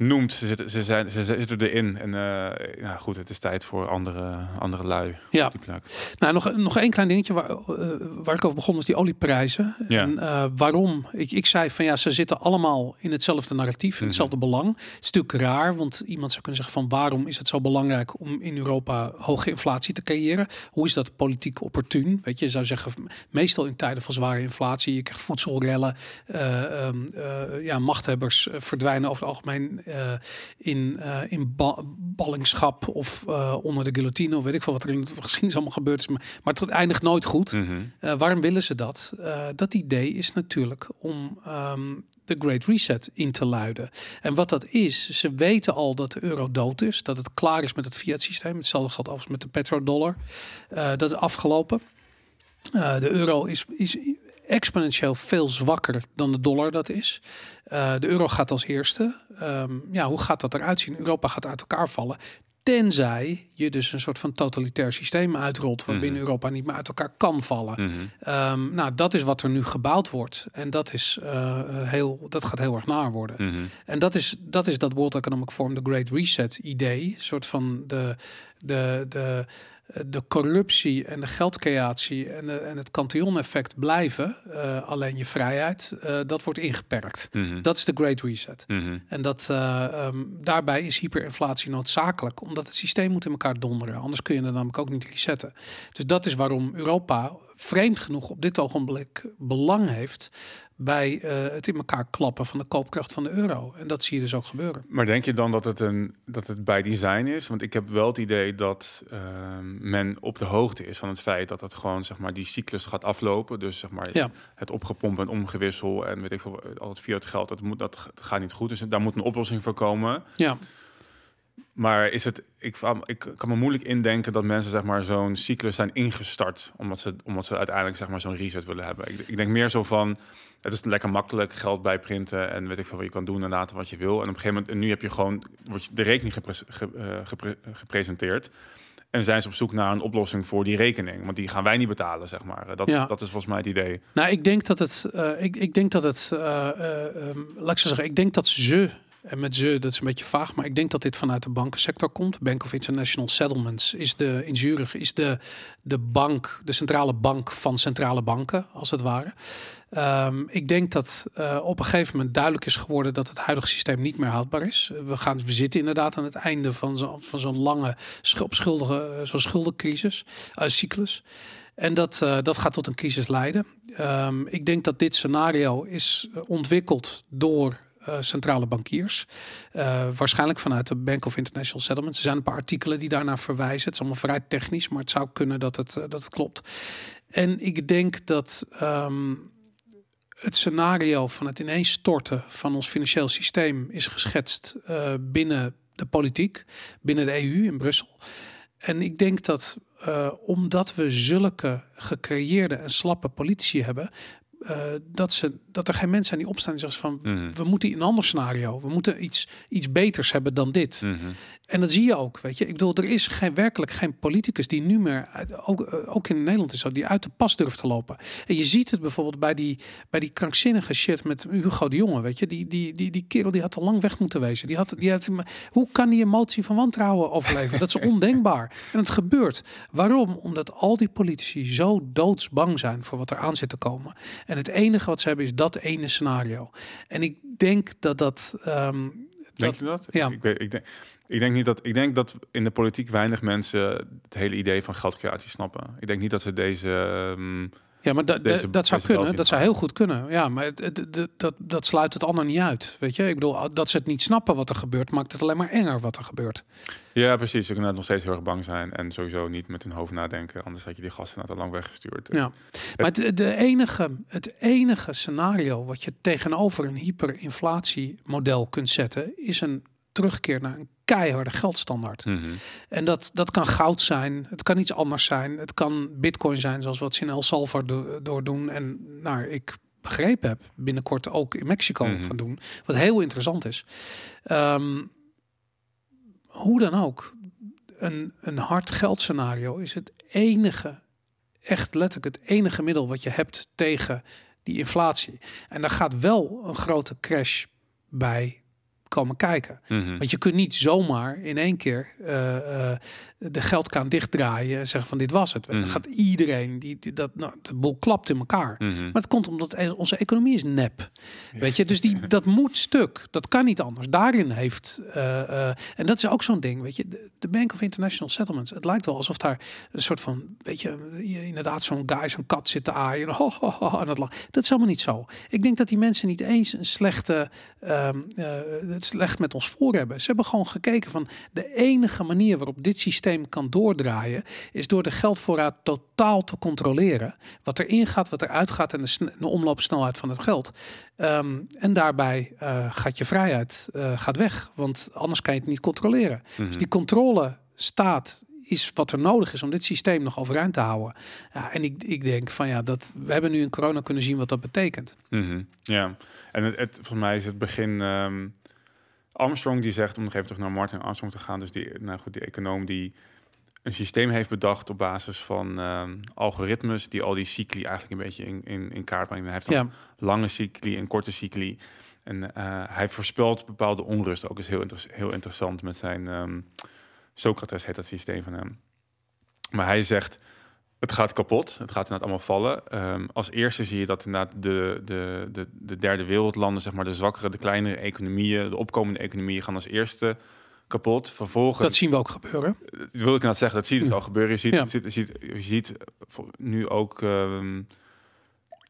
Noemt. Ze zitten, ze, zijn, ze zitten erin. En eh, ja, goed, het is tijd voor andere, andere lui. Ja. Die. Nou, nog, nog één klein dingetje waar, eh, waar ik over begon, was die olieprijzen. Ja. En eh, waarom? Ik, ik zei van ja, ze zitten allemaal in hetzelfde narratief, in Mhm. hetzelfde belang. Het is natuurlijk raar, want iemand zou kunnen zeggen van waarom is het zo belangrijk om in Europa hoge inflatie te creëren? Hoe is dat politiek opportun? Weet je, je zou zeggen, meestal in tijden van zware inflatie, je krijgt voedselrellen, eh, ehm, eh, ja, machthebbers verdwijnen over het algemeen eh, in, eh, in ba- ballingschap of eh, onder de guillotine of weet ik veel wat er in de geschiedenis allemaal gebeurd is. Maar, maar het eindigt nooit goed. Mhm. Waarom willen ze dat? Dat idee is natuurlijk om ehm, de Great Reset in te luiden. En wat dat is, ze weten al dat de euro dood is, dat het klaar is met het fiat systeem. Hetzelfde geldt overigens met de petrodollar. Dat is afgelopen. De euro is, is exponentieel veel zwakker dan de dollar dat is. Eh, de euro gaat als eerste. Ehm, ja, hoe gaat dat eruit zien? Europa gaat uit elkaar vallen. Tenzij je dus een soort van totalitair systeem uitrolt, waarbinnen Mhm. Europa niet meer uit elkaar kan vallen. Mhm. Ehm, nou, dat is wat er nu gebouwd wordt. En dat, is, eh, heel, dat gaat heel erg naar worden. Mhm. En dat is, dat is dat World Economic Forum, de Great Reset idee. Een soort van de, de, de, de corruptie en de geldcreatie en, de, en het cantillon-effect blijven. Eh, alleen je vrijheid, eh, dat wordt ingeperkt. Mhm. Dat is de Great Reset. Mhm. En dat, eh, ehm, daarbij is hyperinflatie noodzakelijk, omdat het systeem moet in elkaar donderen. Anders kun je er namelijk ook niet resetten. Dus dat is waarom Europa vreemd genoeg op dit ogenblik belang heeft bij eh, het in elkaar klappen van de koopkracht van de euro. En dat zie je dus ook gebeuren. Maar denk je dan dat het, een, dat het bij design is? Want ik heb wel het idee dat ehm, men op de hoogte is van het feit dat het gewoon zeg maar die cyclus gaat aflopen. Dus zeg maar Ja. het opgepompt en omgewissel en weet ik veel, al het fiat geld, dat, moet, dat gaat niet goed. Dus daar moet een oplossing voor komen. Ja, Maar is het, ik, ik kan me moeilijk indenken dat mensen zeg maar zo'n cyclus zijn ingestart, omdat ze, omdat ze uiteindelijk zeg maar zo'n reset willen hebben. Ik, ik denk meer zo van, het is lekker makkelijk geld bijprinten en weet ik veel wat je kan doen en laten wat je wil. En op een gegeven moment, en nu heb je gewoon wordt je de rekening ge- eh, gepre- gepresenteerd. En zijn ze op zoek naar een oplossing voor die rekening, want die gaan wij niet betalen, zeg maar. Dat, Ja. dat is volgens mij het idee. nou, ik denk dat het, eh, ik, ik denk dat het, eh, ehm, laat ik zo zeggen, ik denk dat ze, en met ze, dat is een beetje vaag, maar ik denk dat dit vanuit de bankensector komt. Bank of International Settlements is de, in Zurich, is de, de bank, de centrale bank van centrale banken, als het ware. Ehm, ik denk dat eh, op een gegeven moment duidelijk is geworden dat het huidige systeem niet meer houdbaar is. We, gaan, we zitten inderdaad aan het einde van zo'n van zo'n lange sch- opschuldige, eh, zo'n schuldencrisis, eh, cyclus. En dat, dat gaat tot een crisis leiden. Ehm, ik denk dat dit scenario is ontwikkeld door eh, centrale bankiers. Eh, waarschijnlijk vanuit de Bank of International Settlements. Er zijn een paar artikelen die daarnaar verwijzen. Het is allemaal vrij technisch, maar het zou kunnen dat het, eh, dat klopt. En ik denk dat ehm, het scenario van het ineenstorten van ons financieel systeem is geschetst binnen de politiek, binnen de EU in Brussel. En ik denk dat omdat we zulke gecreëerde en slappe politici hebben, eh, dat, ze, dat er geen mensen zijn die opstaan en zeggen van Mhm. we moeten in een ander scenario, we moeten iets, iets beters hebben dan dit. Mhm. En dat zie je ook, weet je. Ik bedoel, er is geen, werkelijk geen politicus die nu meer, ook, eh, ook in Nederland is zo, die uit de pas durft te lopen. En je ziet het bijvoorbeeld bij die, bij die krankzinnige shit met Hugo de Jonge, weet je. Die, die, die, die kerel die had al lang weg moeten wezen. Die had, die had, hoe kan die een motie van wantrouwen overleven? Dat is (laughs) ondenkbaar. En het gebeurt. Waarom? Omdat al die politici zo doodsbang zijn voor wat er aan zit te komen. En het enige wat ze hebben is dat ene scenario. En ik denk dat dat... ehm, Denk dat je dat? ja. Ik, ik, weet- ik, denk, ik denk niet dat. Ik denk dat in de politiek weinig mensen het hele idee van geldcreatie snappen. Ik denk niet dat ze deze. ehm, Ja, maar dat, deze- dat, zou kunnen. Dat zou heel goed kunnen. Ja, maar het, het- het- dat, dat sluit het ander niet uit. Weet je, ik bedoel, dat ze het niet snappen wat er gebeurt, maakt het alleen maar enger wat er gebeurt. ja, precies. Ze kunnen nog steeds heel erg bang zijn en sowieso niet met hun hoofd nadenken. Anders had je die gasten te lang weggestuurd. Ja. Maar het, de enige, het enige scenario wat je tegenover een hyperinflatiemodel kunt zetten, is een terugkeert naar een keiharde geldstandaard. Mhm. En dat, dat kan goud zijn, het kan iets anders zijn, het kan bitcoin zijn, zoals wat ze in El Salvador door doen. En nou, ik begrepen heb, binnenkort ook in Mexico Mhm. gaan doen. Wat heel interessant is. Ehm, hoe dan ook, een, een hard geldscenario is het enige, echt letterlijk het enige middel wat je hebt tegen die inflatie. En daar gaat wel een grote crash bij komen kijken. Mhm. Want je kunt niet zomaar in één keer eh, eh, de geldkraan dichtdraaien en zeggen van dit was het. Mhm. Dan gaat iedereen, die, die- dat, nou, de boel klapt in elkaar. Mhm. Maar het komt omdat onze economie is nep. Weet je, dus die, (laughs) dat moet stuk. Dat kan niet anders. Daarin heeft, eh, eh, en dat is ook zo'n ding, weet je, de, de Bank of International Settlements. Het lijkt wel alsof daar een soort van, weet je, inderdaad zo'n guy, zo'n kat zit te aaien. (laughs) Ho, ho, ho, en dat, dat is helemaal niet zo. Ik denk dat die mensen niet eens een slechte, ehm, eh, het slecht met ons voor hebben. Ze hebben gewoon gekeken van de enige manier waarop dit systeem kan doordraaien, is door de geldvoorraad totaal te controleren. Wat erin gaat, wat eruit gaat en de, sne- de omloopsnelheid van het geld. Ehm, en daarbij eh, gaat je vrijheid eh, gaat weg, want anders kan je het niet controleren. Mhm. Dus die controle staat is wat er nodig is om dit systeem nog overeind te houden. Ja, en ik, ik denk van ja, dat we hebben nu in corona kunnen zien wat dat betekent. Mhm, Ja, en het, het, volgens mij is het begin. ehm, Armstrong die zegt, om nog even terug naar Martin Armstrong te gaan, dus die, nou goed, die econoom die een systeem heeft bedacht op basis van ehm, algoritmes die al die cycli eigenlijk een beetje in, in, in kaart brengen. Hij heeft dan Ja, lange cycli en korte cycli. En eh, hij voorspelt bepaalde onrust. Ook is heel, inter- heel interessant met zijn ehm, Socrates heet dat systeem van hem. Maar hij zegt, het gaat kapot. Het gaat inderdaad allemaal vallen. Ehm, als eerste zie je dat inderdaad de, de, de, de derde wereldlanden, zeg maar de zwakkere, de kleinere economieën, de opkomende economieën gaan als eerste kapot. Vervolgens dat zien we ook gebeuren. dat wil ik inderdaad zeggen, dat zie je dus al gebeuren. Je ziet, Ja. je ziet, je ziet, je ziet nu ook ehm,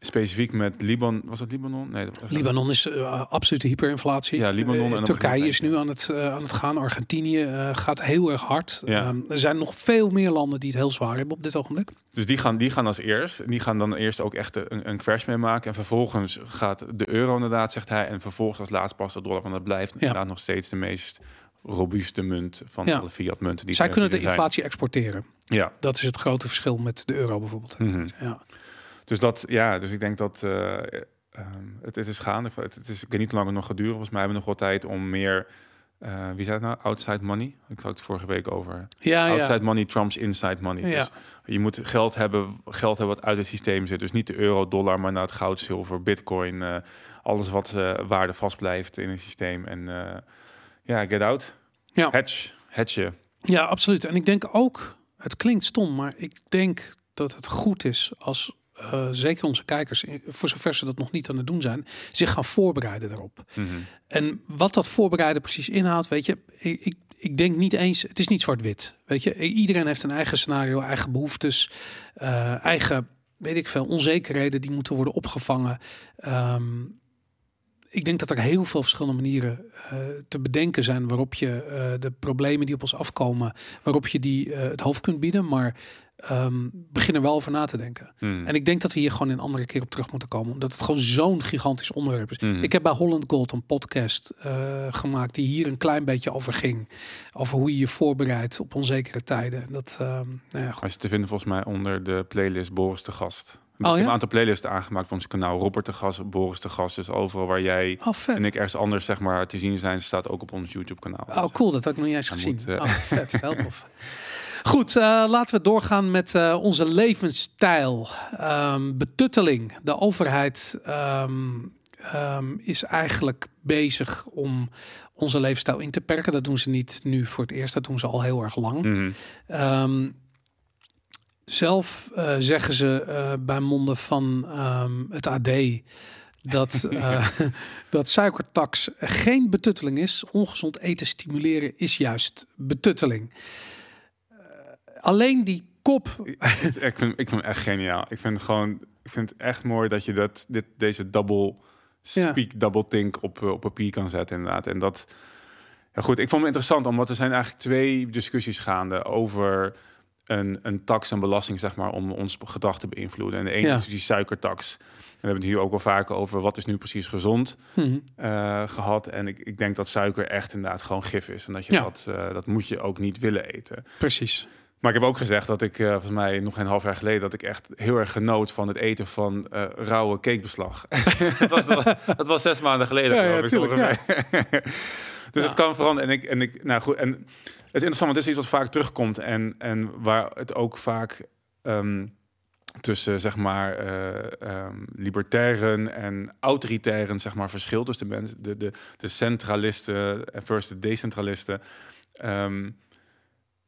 specifiek met Libanon. Was het Libanon? Nee, dat Libanon is eh, absolute hyperinflatie. Ja, Libanon Eh, en dan Turkije is nu aan het, eh, aan het gaan. Argentinië eh, gaat heel erg hard. Ja. Ehm, er zijn nog veel meer landen die het heel zwaar hebben op dit ogenblik. Dus die gaan, die gaan als eerst. Die gaan dan eerst ook echt een, een crash mee maken. En vervolgens gaat de euro inderdaad, zegt hij. En vervolgens als laatst pas de dollar. Want dat blijft inderdaad nog steeds de meest robuuste munt van Ja. alle fiat munten. Die Zij kunnen de zijn. inflatie exporteren. Ja. Dat is het grote verschil met de euro bijvoorbeeld. Mhm. Ja. Dus dat, ja, dus ik denk dat eh, ehm, het, het is gaande. Het, het is ik weet niet hoe lang het nog gaat duren. Volgens mij hebben we nog wel tijd om meer. eh, wie zei het nou? Outside money. Ik had het vorige week over. Ja, ja. Outside money trumps inside money. Ja. Dus je moet geld hebben, geld hebben wat uit het systeem zit. Dus niet de euro, dollar, maar naar het goud, zilver, bitcoin. eh, alles wat waarde vast blijft in het systeem. En ja, get out. Ja. Hedge. Hedge. ja, absoluut. En ik denk ook, het klinkt stom, maar ik denk dat het goed is als eh, zeker onze kijkers, voor zover ze dat nog niet aan het doen zijn, zich gaan voorbereiden daarop. Mhm. En wat dat voorbereiden precies inhoudt, weet je, ik, ik, ik denk niet eens, het is niet zwart-wit. Weet je, iedereen heeft een eigen scenario, eigen behoeftes, eh, eigen, weet ik veel, onzekerheden die moeten worden opgevangen. Ehm, ik denk dat er heel veel verschillende manieren eh, te bedenken zijn waarop je eh, de problemen die op ons afkomen, waarop je die eh, het hoofd kunt bieden. Maar ehm, begin er wel over na te denken. Mhm. En ik denk dat we hier gewoon een andere keer op terug moeten komen. Omdat het gewoon zo'n gigantisch onderwerp is. Mhm. Ik heb bij Holland Gold een podcast gemaakt die hier een klein beetje over ging. Over hoe je je voorbereidt op onzekere tijden. En Dat, ehm, nou ja, goed. Hij is te vinden volgens mij onder de playlist Boris de Gast. Ik Oh, heb ja? een aantal playlists aangemaakt op ons kanaal. Robert de Gast, Boris de Gast. Dus overal waar jij Oh, en ik ergens anders zeg maar te zien zijn, staat ook op ons YouTube kanaal. Oh, cool. Dat had ik nog niet eens gezien. moet, eh, Oh, vet. Heel (laughs) tof. Goed, eh, laten we doorgaan met eh, onze levensstijl. Ehm, betutteling. De overheid ehm, ehm, is eigenlijk bezig om onze levensstijl in te perken. Dat doen ze niet nu voor het eerst. Dat doen ze al heel erg lang. Mhm. Zelf eh, zeggen ze eh, bij monden van ehm, het AD dat, (laughs) eh, dat suikertax geen betutteling is. Ongezond eten stimuleren is juist betutteling. Alleen die kop. ik, vind, ik vind echt geniaal. Ik vind het gewoon, ik vind het echt mooi dat je dat, dit, deze double Ja. speak, double think op, op papier kan zetten inderdaad. En dat, ja goed, ik vond het interessant, omdat er zijn eigenlijk twee discussies gaande over een, een tax en belasting, zeg maar, om ons gedrag te beïnvloeden. En de ene Ja. is die suikertax. En we hebben het hier ook wel vaker over wat is nu precies gezond Mhm. eh, gehad. En ik, ik denk dat suiker echt inderdaad gewoon gif is. En dat je Ja. dat, eh, dat moet je ook niet willen eten. Precies. Maar ik heb ook gezegd dat ik, eh, volgens mij nog een half jaar geleden, dat ik echt heel erg genoot van het eten van rauwe cakebeslag. (laughs) dat, was, dat, was, dat was zes maanden geleden. Ja, ja, tuurlijk. (laughs) dus Ja. het kan veranderen. En ik, en ik, nou goed, en het is interessant, want het is iets wat vaak terugkomt en, en waar het ook vaak ehm, tussen, zeg maar, eh, ehm, libertairen en autoritairen, zeg maar, verschilt. Dus de mensen, de, de, de centralisten versus de decentralisten. Ehm,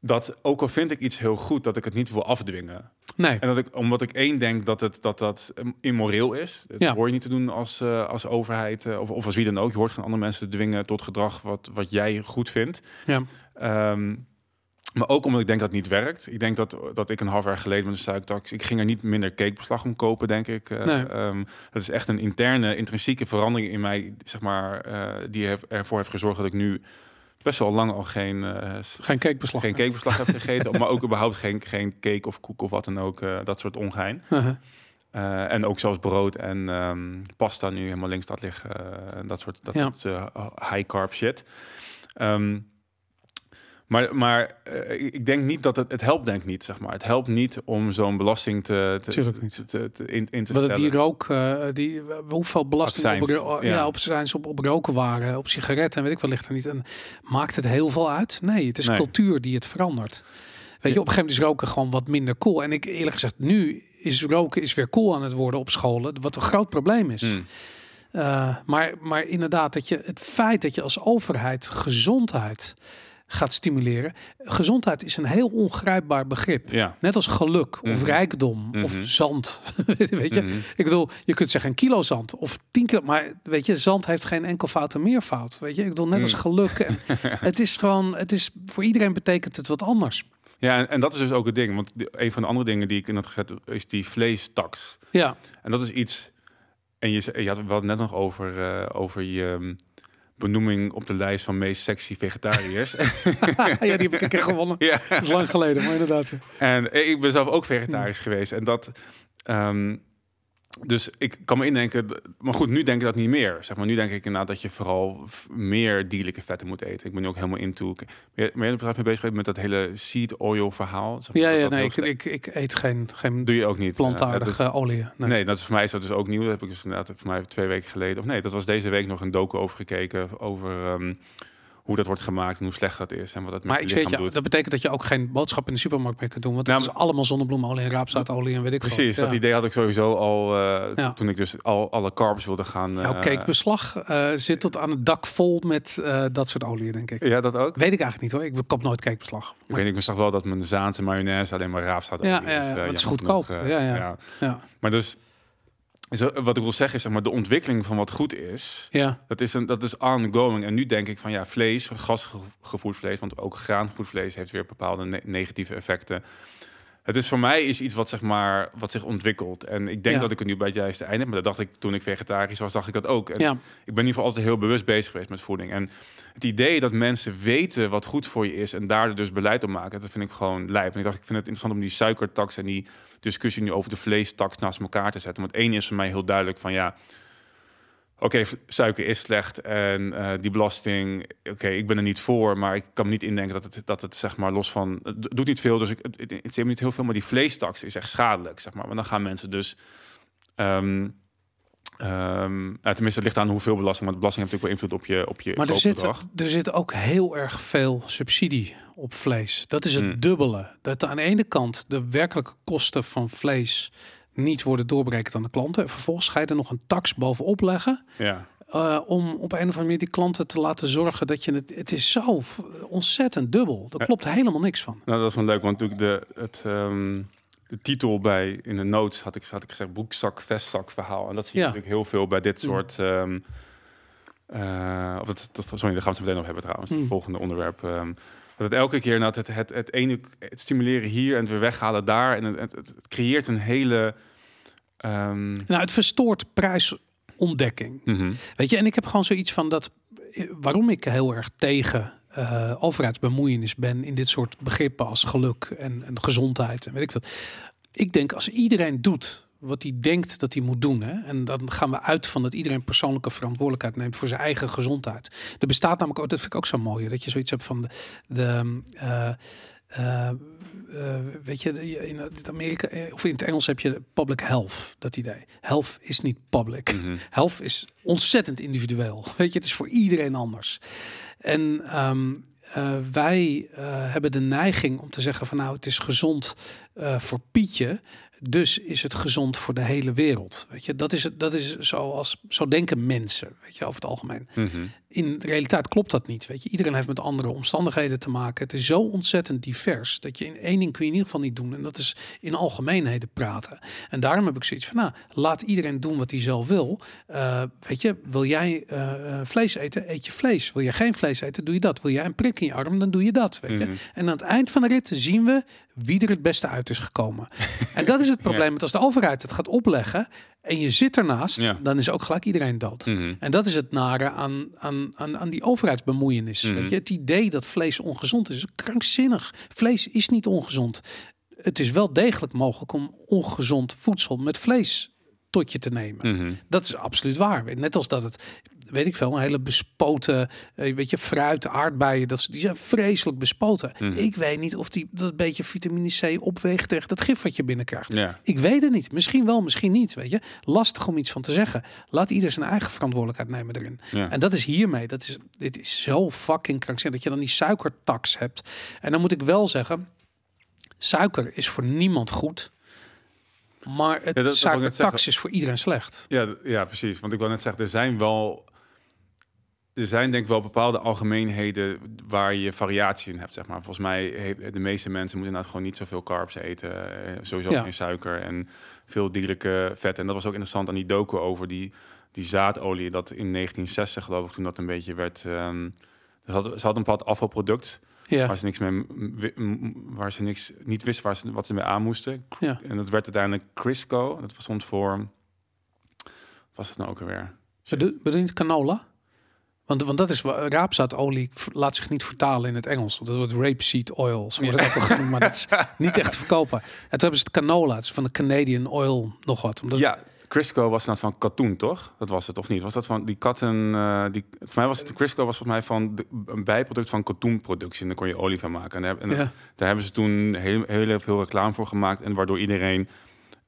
dat ook al vind ik iets heel goed, dat ik het niet wil afdwingen. Nee. En dat ik, omdat ik één denk dat het, dat, dat immoreel is. Dat Ja. hoor je niet te doen als, eh, als overheid eh, of, of als wie dan ook. Je hoort geen andere mensen te dwingen tot gedrag wat, wat jij goed vindt. Ja. Ehm, maar ook omdat ik denk dat het niet werkt. Ik denk dat, dat ik een half jaar geleden met de suikertax... Ik ging er niet minder cakebeslag om kopen, denk ik. Eh, Nee. ehm, dat is echt een interne, intrinsieke verandering in mij... Zeg maar, die ervoor heeft gezorgd dat ik nu best wel lang al geen... eh, Geen cakebeslag. geen cakebeslag heb gegeten, (laughs) maar ook überhaupt geen, geen cake of koek of wat dan ook, eh, dat soort ongein. Uh-huh. Eh, en ook zelfs brood en ehm, pasta nu helemaal links laat liggen, en dat soort, dat Ja. soort high carb shit. Ehm, maar maar eh, ik denk niet dat het, het helpt, denk ik niet, zeg maar. Het helpt niet om zo'n belasting te, te, Tuurlijk niet. te, te, te- in, in te Wat het stellen. die rook, eh, die, hoeveel belasting op, Accijns, ro- ja. ja. op zijn op, op roken waren, op sigaretten en weet ik wat ligt er niet. En maakt het heel veel uit? Nee, het is Nee. cultuur die het verandert. Weet je, op een gegeven moment is roken gewoon wat minder cool. En ik eerlijk gezegd, nu is roken is weer cool aan het worden op scholen, wat een groot probleem is. Mm. Eh, maar, maar inderdaad, dat je het feit dat je als overheid gezondheid gaat stimuleren. Gezondheid is een heel ongrijpbaar begrip. Ja. Net als geluk of Mhm. rijkdom of Mhm. zand. (laughs) weet je, Mhm. ik bedoel, je kunt zeggen een kilo zand of tien kilo, maar weet je, zand heeft geen enkel fout en meervoud. Weet je, ik bedoel net als Mm. geluk. En (laughs) het is gewoon, het is voor iedereen betekent het wat anders. Ja, en, en dat is dus ook het ding. Want die- een van de andere dingen die ik in had gezet is die vleestax. Ja, En dat is iets. En je, je had het wel net nog over, eh, over je mm, benoeming op de lijst van meest sexy vegetariërs. (laughs) ja, die heb ik een keer gewonnen. ja. Dat is lang geleden, maar inderdaad. En ik ben zelf ook vegetarisch geweest. En dat. ehm, dus ik kan me indenken. Maar goed, nu denk ik dat niet meer. Zeg maar, nu denk ik inderdaad dat je vooral meer dierlijke vetten moet eten. Ik ben nu ook helemaal into. Ben je er mee bezig met dat hele seed oil verhaal? Zeg maar, Ja, ja, nee, ik, ik, ik eet geen, geen doe je ook niet. Eh, plantaardige olie. Nee. Nee. dat is voor mij is dat dus ook nieuw. Dat heb ik dus inderdaad voor mij twee weken geleden. Of nee, dat was deze week nog een docu over gekeken. Over ehm, hoe dat wordt gemaakt en hoe slecht dat is. En wat het met Maar je ik weet lichaam je, doet. dat betekent dat je ook geen boodschap in de supermarkt meer kunt doen. Want Nou, het is allemaal zonnebloemolie en raapzaadolie en weet ik Precies, veel. dat idee had ik sowieso al eh, Ja. toen ik dus al alle carbs wilde gaan. Cakebeslag eh, zit tot aan het dak vol met dat soort olie, denk ik. Ja, dat ook. Weet ik eigenlijk niet hoor. Ik koop nooit cakebeslag. Ik Maar, weet niet, ik zag wel dat mijn Zaanse mayonaise alleen maar raapzout Ja, is. ja, ja, het is je goedkoop. nog, Ja, ja. ja. Maar dus, wat ik wil zeggen is, zeg maar, de ontwikkeling van wat goed is, ja, dat is, een, dat is ongoing. En nu denk ik van ja, vlees, gasgevoerd vlees, want ook graangevoerd vlees heeft weer bepaalde ne- negatieve effecten. Het is voor mij is iets wat, zeg maar, wat zich ontwikkelt. En ik denk Ja. dat ik er nu bij het juiste einde heb. Maar dat dacht ik toen ik vegetarisch was, dacht ik dat ook. En ja. ik ben in ieder geval altijd heel bewust bezig geweest met voeding. En het idee dat mensen weten wat goed voor je is en daar dus beleid op maken, dat vind ik gewoon lijp. En ik dacht, ik vind het interessant om die suikertax en die discussie nu over de vleestax naast elkaar te zetten. Want één is voor mij heel duidelijk van ja, oké, suiker is slecht en eh, die belasting, oké, ik ben er niet voor, maar ik kan me niet indenken dat het, dat het zeg maar los van, het doet niet veel, dus ik, het, het, het niet heel veel, maar die vleestax is echt schadelijk, zeg maar. Want dan gaan mensen dus, ja, tenminste, het ligt aan hoeveel belasting, want belasting heeft natuurlijk wel invloed op je, op je Maar er zit, er zit ook heel erg veel subsidie op vlees. Dat is het Mm. dubbele. Dat aan de ene kant de werkelijke kosten van vlees niet worden doorberekend aan de klanten. En vervolgens ga je er nog een tax bovenop leggen. Ja. eh, om op een of andere manier die klanten te laten zorgen dat je het. Het is zo ontzettend dubbel. Daar Ja. klopt helemaal niks van. Nou, dat is wel leuk, want natuurlijk de, het, ehm, de titel bij in de notes had ik, had ik gezegd broekzak, vestzak verhaal. En dat zie je Ja. natuurlijk heel veel bij dit Mm. soort. ehm, eh, of dat, dat, sorry, daar gaan we het meteen nog hebben trouwens. Mm. Het volgende onderwerp. ehm, dat het elke keer dat het, het, het ene het stimuleren hier en het weer weghalen daar. En het, het, het creëert een hele. ehm, Nou, het verstoort prijsontdekking. mhm. Weet je, en ik heb gewoon zoiets van dat. eh, Waarom ik heel erg tegen eh, overheidsbemoeienis ben in dit soort begrippen als geluk en, en gezondheid en weet ik veel. Ik denk als iedereen doet wat hij denkt dat hij moet doen. Hè? En dan gaan we uit van dat iedereen persoonlijke verantwoordelijkheid neemt voor zijn eigen gezondheid. Er bestaat namelijk ook, dat vind ik ook zo mooi, dat je zoiets hebt van de. de uh, uh, uh, weet je, in het Amerika of in het Engels heb je public health, dat idee. Health is niet public. Mm -hmm. Health is ontzettend individueel. (laughs) Weet je, het is voor iedereen anders. En um, uh, wij uh, hebben de neiging om te zeggen van nou, het is gezond uh, voor Pietje. Dus is het gezond voor de hele wereld. Weet je, dat is, dat is zoals zo denken mensen, weet je, over het algemeen. Mm. In de realiteit klopt dat niet. Weet je, iedereen heeft met andere omstandigheden te maken. Het is zo ontzettend divers dat je in één ding kun je in ieder geval niet doen. En dat is in algemeenheden praten. En daarom heb ik zoiets van, nou, laat iedereen doen wat hij zelf wil. Uh, weet je, wil jij uh, vlees eten, eet je vlees. Wil jij geen vlees eten, doe je dat. Wil jij een prik in je arm, dan doe je dat. Weet je. Mm -hmm. En aan het eind van de rit zien we wie er het beste uit is gekomen. (laughs) en dat is het probleem. Want als de overheid het gaat opleggen en je zit ernaast, ja. dan is ook gelijk iedereen dood. Mm -hmm. En dat is het nare aan, aan, aan, aan die overheidsbemoeienis. Mm -hmm. weet je? Het idee dat vlees ongezond is, is krankzinnig. Vlees is niet ongezond. Het is wel degelijk mogelijk om ongezond voedsel met vlees tot je te nemen. Mm -hmm. Dat is absoluut waar. Net als dat het weet ik veel, een hele bespoten, uh, weet je, fruit, aardbeien, dat die zijn vreselijk bespoten. Mm. Ik weet niet of die dat beetje vitamine C opweegt tegen dat gif wat je binnenkrijgt. Ja. Ik weet het niet. Misschien wel, misschien niet. Weet je, lastig om iets van te zeggen. Laat ieder zijn eigen verantwoordelijkheid nemen erin. Ja. En dat is hiermee. Dat is, dit is zo fucking krankzinnig dat je dan die suikertax hebt. En dan moet ik wel zeggen, suiker is voor niemand goed. Maar het ja, suikertax is voor iedereen slecht. Ja, ja, precies. Want ik wil net zeggen, er zijn wel er zijn denk ik wel bepaalde algemeenheden waar je variatie in hebt, zeg maar. Volgens mij de meeste mensen moeten inderdaad gewoon niet zoveel carbs eten. Sowieso ja. geen suiker en veel dierlijke vet. En dat was ook interessant aan die docu over die, die zaadolie. Dat in 1960 geloof ik toen dat een beetje werd... Um, ze hadden had een bepaald afvalproduct ja. waar ze niks mee, waar ze niks niet wisten waar ze, wat ze mee aan moesten. Ja. En dat werd uiteindelijk Crisco. Dat stond voor... Was het nou ook alweer? Bedoel je canola? Want, want dat is raapzaadolie laat zich niet vertalen in het Engels. Dat wordt rapeseed oil. Zo wordt het ook genoemd, maar dat is niet echt te verkopen. En toen hebben ze het canola, het is van de Canadian oil nog wat. Omdat ja, Crisco was dat van katoen, toch? Dat was het of niet? Was dat van die katten? Uh, die, voor mij was het Crisco was volgens mij van de, een bijproduct van katoenproductie. En daar kon je olie van maken. En, daar, en ja. daar hebben ze toen heel, heel veel reclame voor gemaakt en waardoor iedereen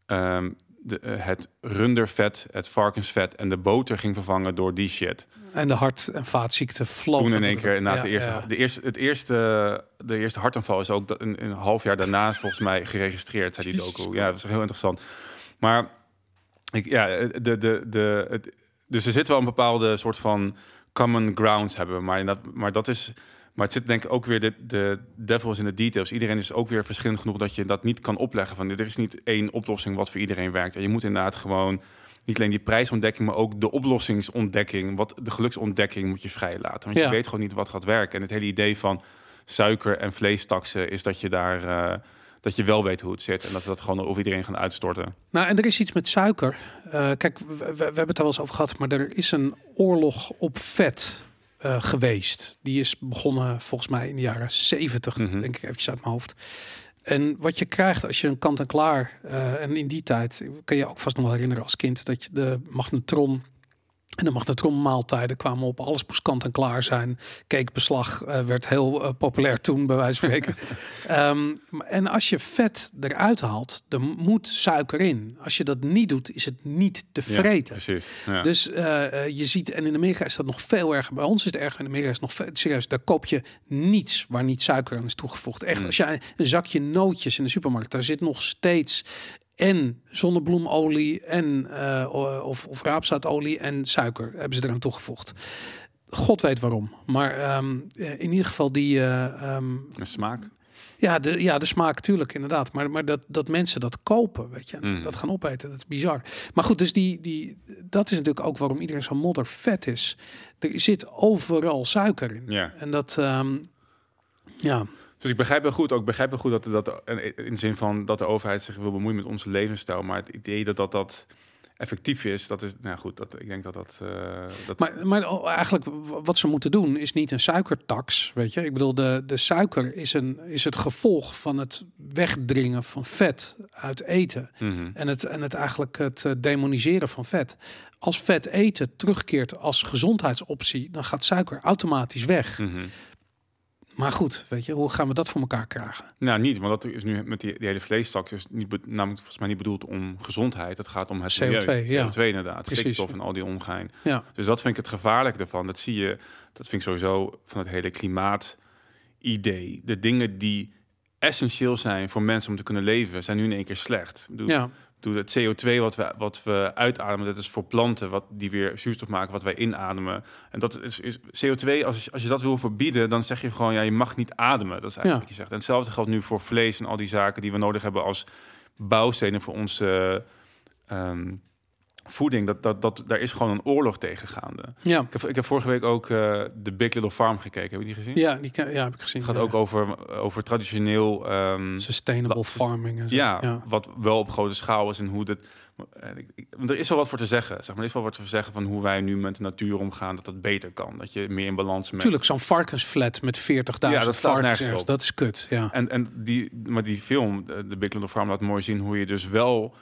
um, de, uh, het rundervet, het varkensvet en de boter ging vervangen door die shit. En de hart- en vaatziekte vlogen. Toen in één keer, na ja, de, eerste, ja. de, eerste, het eerste, de eerste hartaanval is ook een, een half jaar daarna volgens mij geregistreerd, zei die docu. Ja, dat is heel interessant. Maar ik, ja, de, de, de, het, dus er zit wel een bepaalde soort van common grounds hebben, maar dat, maar dat is maar het zit denk ik ook weer de, de devils in de details. Iedereen is ook weer verschillend genoeg dat je dat niet kan opleggen. Van, er is niet één oplossing wat voor iedereen werkt. En je moet inderdaad gewoon niet alleen die prijsontdekking, maar ook de oplossingsontdekking, wat de geluksontdekking moet je vrij laten. Want ja. je weet gewoon niet wat gaat werken. En het hele idee van suiker en vleestaksen is dat je daar uh, dat je wel weet hoe het zit en dat we dat gewoon over iedereen gaan uitstorten. Nou, en er is iets met suiker. Uh, kijk, we, we, we, hebben het daar wel eens over gehad, maar er is een oorlog op vet. Uh, geweest. Die is begonnen volgens mij in de jaren 70, mm -hmm. denk ik eventjes uit mijn hoofd. En wat je krijgt als je een kant-en-klaar... Uh, en in die tijd, kan je ook vast nog wel herinneren als kind... dat je de magnetron en de magnetronmaaltijden kwamen op. Alles moest kant en klaar zijn. Cakebeslag uh, werd heel uh, populair toen, bij wijze van spreken. (laughs) um, en als je vet eruit haalt, dan moet suiker in. Als je dat niet doet, is het niet te vreten. Ja, precies. Ja. Dus uh, je ziet, en in Amerika is dat nog veel erger. Bij ons is het erger. In Amerika is het nog veel, serieus. Daar koop je niets waar niet suiker aan is toegevoegd. Echt, mm. als je een zakje nootjes in de supermarkt, daar zit nog steeds en zonnebloemolie en uh, of, of raapzaadolie en suiker hebben ze eraan toegevoegd. God weet waarom. Maar um, in ieder geval die... Uh, um, de smaak? Ja, de, ja, de smaak natuurlijk, inderdaad. Maar, maar dat, dat mensen dat kopen, weet je. Mm. Dat gaan opeten, dat is bizar. Maar goed, dus die, die, dat is natuurlijk ook waarom iedereen zo modder vet is. Er zit overal suiker in. Ja. En dat... Um, ja... Dus ik begrijp wel goed, ook begrijp wel goed dat, dat in de zin van dat de overheid zich wil bemoeien met onze levensstijl, maar het idee dat dat, dat effectief is, dat is, nou goed, dat, ik denk dat dat... eh, dat Maar, maar al- eigenlijk wat ze moeten doen is niet een suikertax, weet je. Ik bedoel, de, de suiker is, een, is het gevolg van het wegdringen van vet uit eten. Mhm. En het, en het eigenlijk het eh, demoniseren van vet. Als vet eten terugkeert als gezondheidsoptie, dan gaat suiker automatisch weg. Mhm. Maar goed, weet je, hoe gaan we dat voor elkaar krijgen? Nou, niet, want dat is nu met die, die hele vleestaks is niet, namelijk volgens mij niet bedoeld om gezondheid. Het gaat om het CO2, milieu. ja. CO2 inderdaad, Precies. stikstof en al die ongein. Ja, Dus dat vind ik het gevaarlijke ervan. Dat zie je, dat vind ik sowieso van het hele klimaatidee. De dingen die essentieel zijn voor mensen om te kunnen leven, zijn nu in één keer slecht. Ik bedoel, ja, bedoel, het CO2 wat we, wat we uitademen, dat is voor planten wat die weer zuurstof maken, wat wij inademen. En dat is, is CO2, als, je- als je dat wil verbieden, dan zeg je gewoon, ja, je mag niet ademen. Dat is eigenlijk Ja. wat je zegt. En hetzelfde geldt nu voor vlees en al die zaken die we nodig hebben als bouwstenen voor onze ehm, voeding. Dat, dat, dat, daar is gewoon een oorlog tegen gaande. ja. Ik heb, ik heb vorige week ook eh The Big Little Farm gekeken. Heb je die gezien? Ja, die ja, heb ik gezien. Het gaat Ja. ook over, over traditioneel... ehm, sustainable farming. En zo. ja, ja. wat wel op grote schaal is en hoe dat. eh, Er is wel wat voor te zeggen. Zeg maar, er is wel wat voor te zeggen van hoe wij nu met de natuur omgaan, dat dat beter kan. Dat je meer in balans met. Tuurlijk, zo'n varkensflat met 40.000 Ja, dat varkens dat is kut. Ja. En, en die, maar die film, de de Big Little Farm, laat mooi zien hoe je dus wel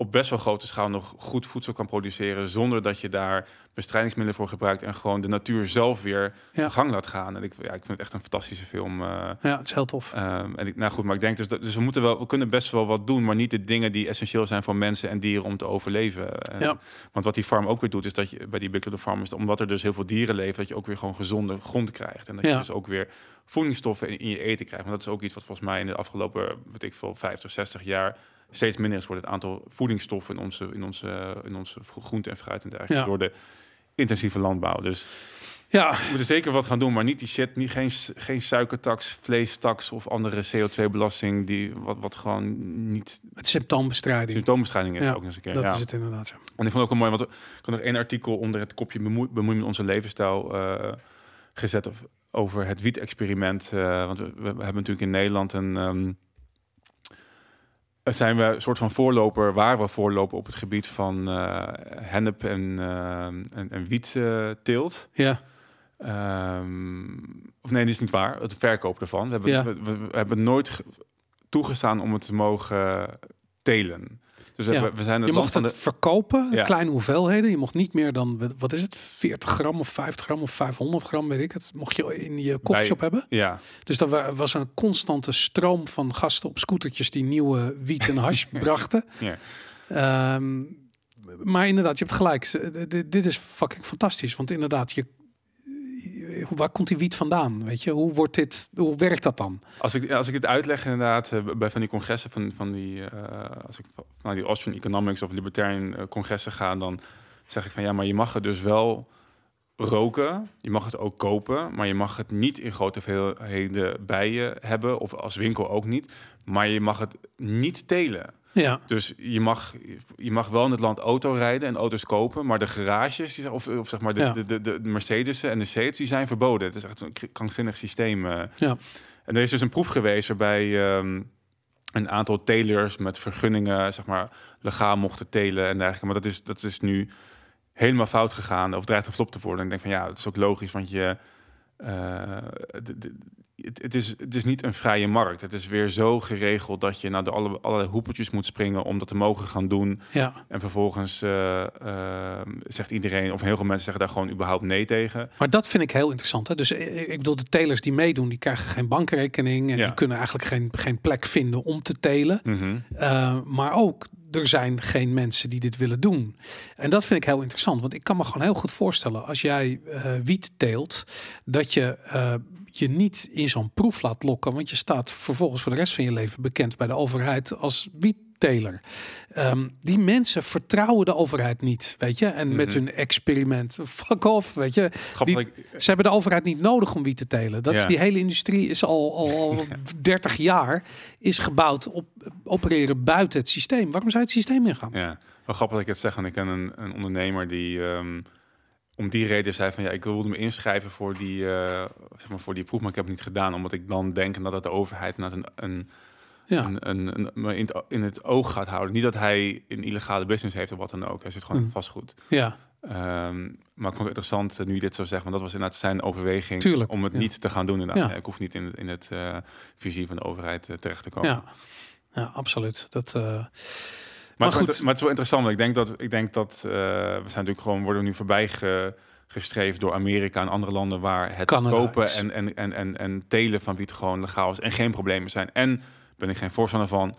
op best wel grote schaal nog goed voedsel kan produceren zonder dat je daar bestrijdingsmiddelen voor gebruikt en gewoon de natuur zelf weer Ja. zijn gang laat gaan. En ik, ja, ik vind het echt een fantastische film. eh, ja, het is heel tof. Ehm, en ik, nou goed, maar ik denk dus, dat, dus we moeten wel, we kunnen best wel wat doen, maar niet de dingen die essentieel zijn voor mensen en dieren om te overleven. En- Ja. Want wat die farm ook weer doet, is dat je bij die Big Little Farm is, omdat er dus heel veel dieren leven, dat je ook weer gewoon gezonde grond krijgt en dat Ja. je dus ook weer voedingsstoffen in, in je eten krijgt. Want dat is ook iets wat volgens mij in de afgelopen, weet ik veel, 50, 60 jaar steeds minder is wordt het aantal voedingsstoffen in onze, in onze, in onze groente en fruit en dergelijke Ja. door de intensieve landbouw. Dus Ja, we moeten zeker wat gaan doen, maar niet die shit, niet, geen, geen suikertax, vleestax of andere CO2-belasting, die wat, wat gewoon niet het symptoombestrijding. symptoombestrijding is Ja, ook nog eens een keer. Dat ja. is het inderdaad. Ja. En ik vond ook wel mooi, want ik had nog één artikel onder het kopje bemoei, bemoei met onze levensstijl eh, gezet of- over het wiet-experiment. eh, want we, we hebben natuurlijk in Nederland een... ehm, zijn we een soort van voorloper, waren we voorloper op het gebied van eh hennep en, eh, en, en wietteelt. ja, Ehm, of nee, dit is niet waar. Het verkoop ervan. We hebben, Ja. we, we- we hebben nooit ge- toegestaan om het te mogen telen. Dus we, Ja. hebben- we zijn het je mocht het de... verkopen, Ja. kleine hoeveelheden. Je mocht niet meer dan, wat is het, 40 gram of 50 gram of 500 gram, weet ik het. Mocht je in je koffieshop hebben. Ja, Dus dat wa- was een constante stroom van gasten op scootertjes die nieuwe wiet en hash (laughs) brachten. Ja. Ehm, maar inderdaad, je hebt gelijk. D- Dit is fucking fantastisch. Want inderdaad, je, je- waar komt die wiet vandaan? Weet je, hoe wordt dit, hoe werkt dat dan? als ik, als ik het uitleg inderdaad eh, bij van die congressen van, van die, eh, als ik naar die Austrian Economics of Libertarian eh, congressen ga, dan zeg ik van ja, maar je mag het dus wel roken, je mag het ook kopen, maar je mag het niet in grote hoeveelheden bij je hebben of als winkel ook niet, maar je mag het niet telen. Ja, Dus je mag, je mag wel in het land auto rijden en auto's kopen, maar de garages, of, of zeg maar de, Ja. de, de, de Mercedes en de Seats, die zijn verboden. Het is echt een krankzinnig systeem. eh. ja, En er is dus een proef geweest waarbij ehm, een aantal telers met vergunningen, zeg maar, legaal mochten telen en dergelijke. Maar dat is, dat is nu helemaal fout gegaan of dreigt geflopt te worden. En ik denk van ja, dat is ook logisch, want je... eh, de- de- het, het, is, het is niet een vrije markt. Het is weer zo geregeld dat je naar de alle, allerlei hoepeltjes moet springen om dat te mogen gaan doen. ja. En vervolgens eh, eh, zegt iedereen, of heel veel mensen zeggen daar gewoon überhaupt nee tegen. Maar dat vind ik heel interessant. Hè? Dus eh, ik bedoel, de telers die meedoen, die krijgen geen bankrekening. En Ja. die kunnen eigenlijk geen, geen plek vinden om te telen. Mhm. Uh, maar ook, er zijn geen mensen die dit willen doen. En dat vind ik heel interessant. Want ik kan me gewoon heel goed voorstellen, als jij eh, wiet teelt, dat je eh, je niet in zo'n proef laat lokken. Want je staat vervolgens voor de rest van je leven bekend bij de overheid als wietteler. Ehm, die mensen vertrouwen de overheid niet, weet je. En met Mhm. hun experiment, fuck off, weet je. Ze hebben de overheid niet nodig om wiet te telen. Dat is die hele industrie is al, al, al (laughs) 30 jaar is gebouwd op opereren buiten het systeem. Waarom zou je het systeem ingaan? Ja, wel grappig dat ik het zeg. Want ik ken een, een ondernemer die ehm, om die reden zei van ja, ik wilde me inschrijven voor die, eh, zeg maar voor die proef, maar ik heb het niet gedaan, omdat ik dan denk dat het de overheid een, een Ja. een, een, een- me in, het, in het oog gaat houden. Niet dat hij een illegale business heeft of wat dan ook. Hij zit gewoon Mm. vastgoed. Ja, Ehm, maar ik vond het interessant eh, nu je dit zo zegt, want dat was inderdaad zijn overweging Tuurlijk, om het ja. niet te gaan doen. Inderdaad. Ja. Ik hoef niet in, in het eh, visie van de overheid eh, terecht te komen. ja. ja absoluut. Dat, Maar, Maar het, goed. maar het is wel interessant. want Ik denk dat, ik denk dat we zijn natuurlijk gewoon worden nu voorbij ge- gestreefd door Amerika en andere landen waar het Canada kopen en, en, en, en, en telen van wiet gewoon legaal is en geen problemen zijn. En ben ik geen voorstander van.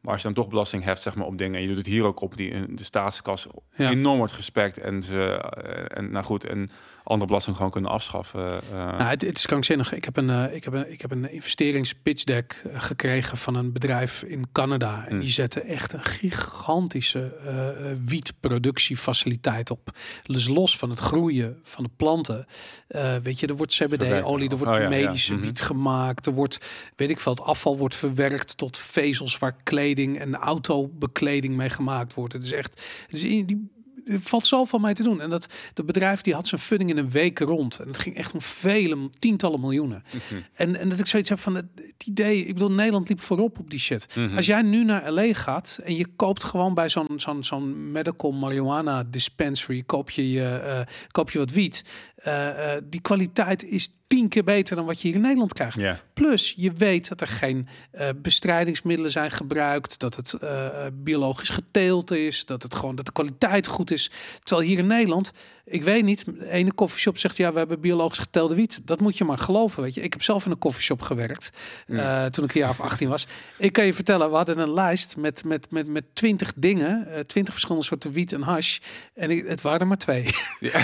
Maar als je dan toch belasting heft zeg maar, op dingen en je doet het hier ook op, die in de staatskas Ja. enorm wordt gespekt en ze eh, en nou goed en andere belasting gewoon kunnen afschaffen. eh, Nou, het, het is krankzinnig. Ik heb een, eh, ik heb een, ik heb een investeringspitch deck eh, gekregen van een bedrijf in Canada. En Mm. die zetten echt een gigantische eh, eh, wietproductiefaciliteit op. Dus los van het groeien van de planten. eh, weet je, er wordt CBD-olie, er wordt Oh, ja, ja. medische Mhm. wiet gemaakt. Er wordt, weet ik veel, het afval wordt verwerkt tot vezels waar kleding en autobekleding mee gemaakt wordt. Het is echt, het is in, die, er valt zoveel mee te doen. En dat, dat bedrijf die had zijn funding in een week rond. En het ging echt om vele, tientallen miljoenen. mhm. En, en dat ik zoiets heb van het, het idee, ik bedoel, Nederland liep voorop op die shit. Mhm. Als jij nu naar LA gaat en je koopt gewoon bij zo'n zo'n zo'n medical marijuana dispensary, koop je, je, eh, koop je wat wiet. Eh, eh, die kwaliteit is tien keer beter dan wat je hier in Nederland krijgt. Plus, je weet dat er geen eh, bestrijdingsmiddelen zijn gebruikt, dat het biologisch geteeld is, dat het gewoon dat de kwaliteit goed is. Terwijl hier in Nederland, ik weet niet, de ene koffieshop zegt ja, we hebben biologisch geteelde wiet. Dat moet je maar geloven, weet je. Ik heb zelf in een koffieshop gewerkt toen ik een jaar of 18 was. Ik kan je vertellen, we hadden een lijst met met met met 20 dingen, 20 verschillende soorten wiet en hash, en ik, het waren er maar twee. (laughs)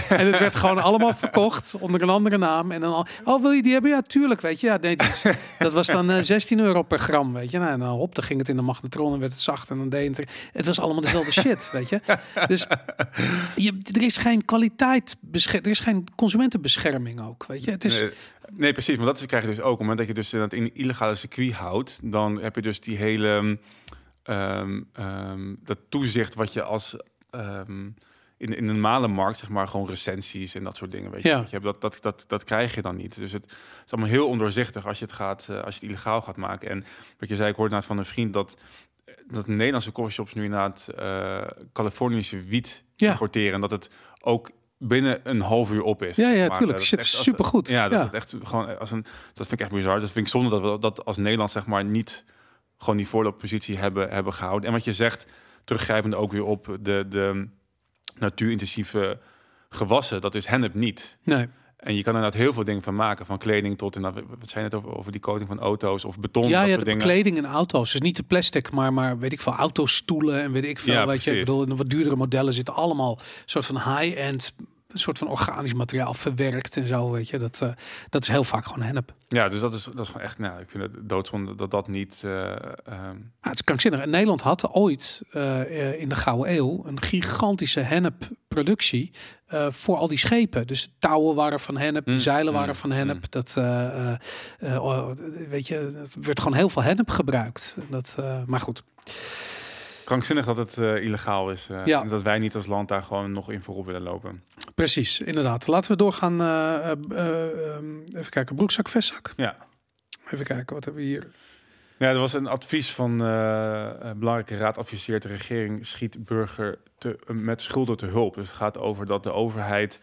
En het werd gewoon allemaal verkocht onder een andere naam. En dan al, oh wil je die hebben? Ja, tuurlijk, weet je. Ja, nee, (laughs) dat, was dan eh, 16 euro per gram, weet je. Nou, en dan hop, dan ging het in de magnetron en werd het zacht en dan deed het er. Het was allemaal dezelfde (laughs) shit, weet je. Dus je, er is geen kwaliteit, er is geen consumentenbescherming ook, weet je. Het is, Nee, nee, precies. Maar dat is- krijg je dus ook. Op het moment dat je dus in het in illegale circuit houdt, dan heb je dus die hele ehm, ehm, dat toezicht wat je als ehm, in, in een normale markt, zeg maar, gewoon recensies en dat soort dingen. Weet je, Ja. Je hebt, dat, dat, dat, dat krijg je dan niet. Dus het is allemaal heel ondoorzichtig als je het gaat, eh, als je het illegaal gaat maken. En wat je zei, ik hoorde inderdaad van een vriend dat dat Nederlandse coffeeshops nu inderdaad eh Californische wiet Ja. importeren en dat het ook binnen een half uur op is. ja, ja, maar. tuurlijk. Dat Shit supergoed. Ja, dat ja. het echt gewoon als een. Dat vind ik echt bizar. Dat vind ik zonde dat we dat als Nederland zeg maar niet gewoon die voorlooppositie hebben, hebben gehouden. En wat je zegt, teruggrijpend ook weer op de, de natuurintensieve gewassen, dat is hennep niet. Nee. En je kan inderdaad heel veel dingen van maken, van kleding tot inderdaad, wat zijn het over, over die coating van auto's of beton, Ja, dat ja, soort de dingen. kleding en auto's. Dus niet de plastic, maar, maar weet ik veel, autostoelen en weet ik veel. Ja, weet je, ik bedoel, wat duurdere modellen zitten allemaal soort van high-end, een soort van organisch materiaal verwerkt en zo, weet je. Dat, eh, dat is heel vaak gewoon hennep. Ja, dus dat is, dat is gewoon echt, nou, ik vind het doodzonde dat dat niet. eh, ehm, Ah, het is krankzinnig. En Nederland had ooit eh, in de Gouden Eeuw een gigantische hennepproductie voor al die schepen. Dus de touwen waren van hennep, de Mm, zeilen waren mm, van hennep. mm. Dat, eh, eh, oh, weet je, het werd gewoon heel veel hennep gebruikt. Dat, maar goed. Krankzinnig dat het eh, illegaal is. eh, Ja. En dat wij niet als land daar gewoon nog in voorop willen lopen. Precies, inderdaad. Laten we doorgaan. eh, eh, eh, ehm, even kijken, broekzak, vestzak. Ja. Even kijken, wat hebben we hier? Ja, er was een advies van een belangrijke raad adviseert de regering schiet burger te, met schulden te hulp. Dus het gaat over dat de overheid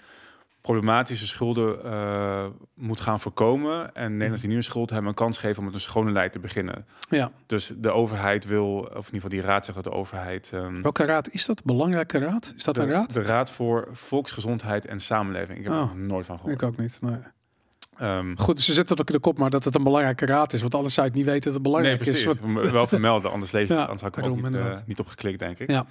problematische schulden eh, moet gaan voorkomen en Nederlanders die nu een schuld hebben een kans geven om met een schone lijn te beginnen. Ja, Dus de overheid wil, of in ieder geval die raad zegt dat de overheid ehm, welke raad is dat? Belangrijke raad? Is dat de, een raad? de Raad voor Volksgezondheid en Samenleving. Ik heb Oh. er nog nooit van gehoord. Ik ook niet. Nee. Ehm, Goed, ze zetten het ook in de kop, maar dat het een belangrijke raad is. Want anders zou het niet weten dat het nee, belangrijk precies. is. Wel vermelden, anders lees je Ja, anders had ik er ook niet, eh, niet op geklikt, denk ik. Ja.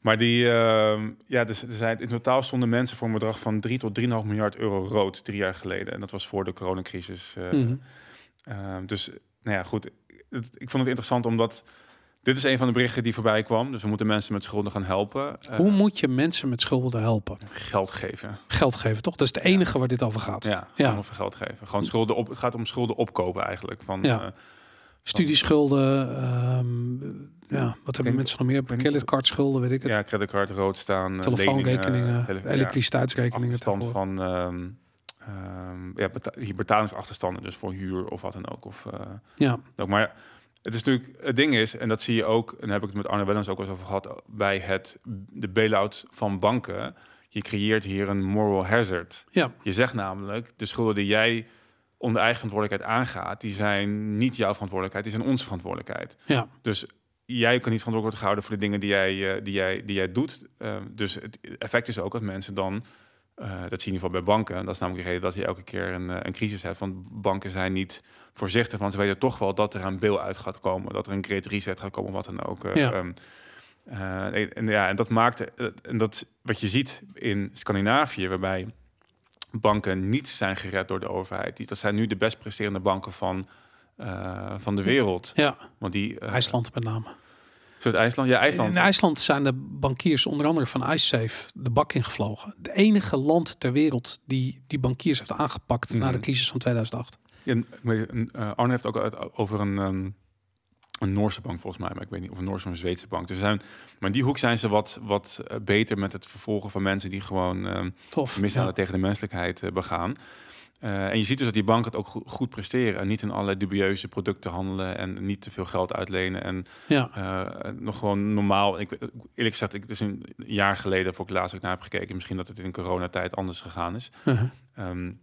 Maar die, ehm, ja, dus er zijn in totaal stonden mensen voor een bedrag van 3 tot 3,5 miljard euro rood drie jaar geleden. En dat was voor de coronacrisis. eh, Mhm. ehm, dus, nou ja, goed. Het- ik vond het interessant omdat dit is een van de berichten die voorbij kwam. Dus we moeten mensen met schulden gaan helpen. Eh, Hoe moet je mensen met schulden helpen? geld geven. Geld geven, toch? Dat is het enige waar dit over gaat. Ja, Ja. veel geld geven. Gewoon schulden op. Het gaat om schulden opkopen eigenlijk. Van, Ja. eh, Studieschulden, ehm, ja, wat hebben mensen nog meer? Creditcardschulden, weet ik het. ja, creditcard rood staan. eh, Telefoonrekeningen, tele- ja. elektriciteitsrekeningen. van ehm, ehm, ja, beta hier betalingsachterstanden, dus voor huur of wat dan ook. Of, eh, Ja, ook. Maar het is natuurlijk, het ding is, en dat zie je ook, en daar heb ik het met Arne Wellens ook eens over gehad, bij het, de bail-out van banken. Je creëert hier een moral hazard. Ja. Je zegt namelijk, de schulden die jij onder eigen verantwoordelijkheid aangaat, die zijn niet jouw verantwoordelijkheid, die zijn onze verantwoordelijkheid. Ja. Dus jij kan niet verantwoordelijk worden gehouden voor de dingen die jij, uh, die jij, die jij doet. Uh, dus het effect is ook dat mensen dan, uh, dat zie je in ieder geval bij banken, dat is namelijk de reden dat je elke keer een, een crisis hebt. Want banken zijn niet voorzichtig, want ze weten toch wel dat er een bail uit gaat komen, dat er een great reset gaat komen, wat dan ook. Ja. Um, en, ja, en dat maakt, en dat wat je ziet in Scandinavië, waarbij banken niet zijn gered door de overheid. Dat zijn nu de best presterende banken van, uh, van de wereld. Ja, Want die, uh, IJsland met name. Het IJsland? Ja, IJsland. In IJsland zijn de bankiers onder andere van IceSafe de bak ingevlogen. De enige land ter wereld die die bankiers heeft aangepakt Mhm. na de crisis van 2008. Ja, uh, Arne heeft ook over een, um, een Noorse bank volgens mij, maar ik weet niet of een Noorse of een Zweedse bank. Dus zijn, maar in die hoek zijn ze wat, wat beter met het vervolgen van mensen die gewoon um, Tof, misdaden ja. tegen de menselijkheid uh, begaan. Uh, en je ziet dus dat die banken het ook goed, goed, presteren en niet in allerlei dubieuze producten handelen en niet te veel geld uitlenen en ja. uh, nog gewoon normaal. Ik, eerlijk gezegd, ik, het is een jaar geleden voor ik laatst ook naar heb gekeken. Misschien dat het in coronatijd anders gegaan is. Uh -huh. um,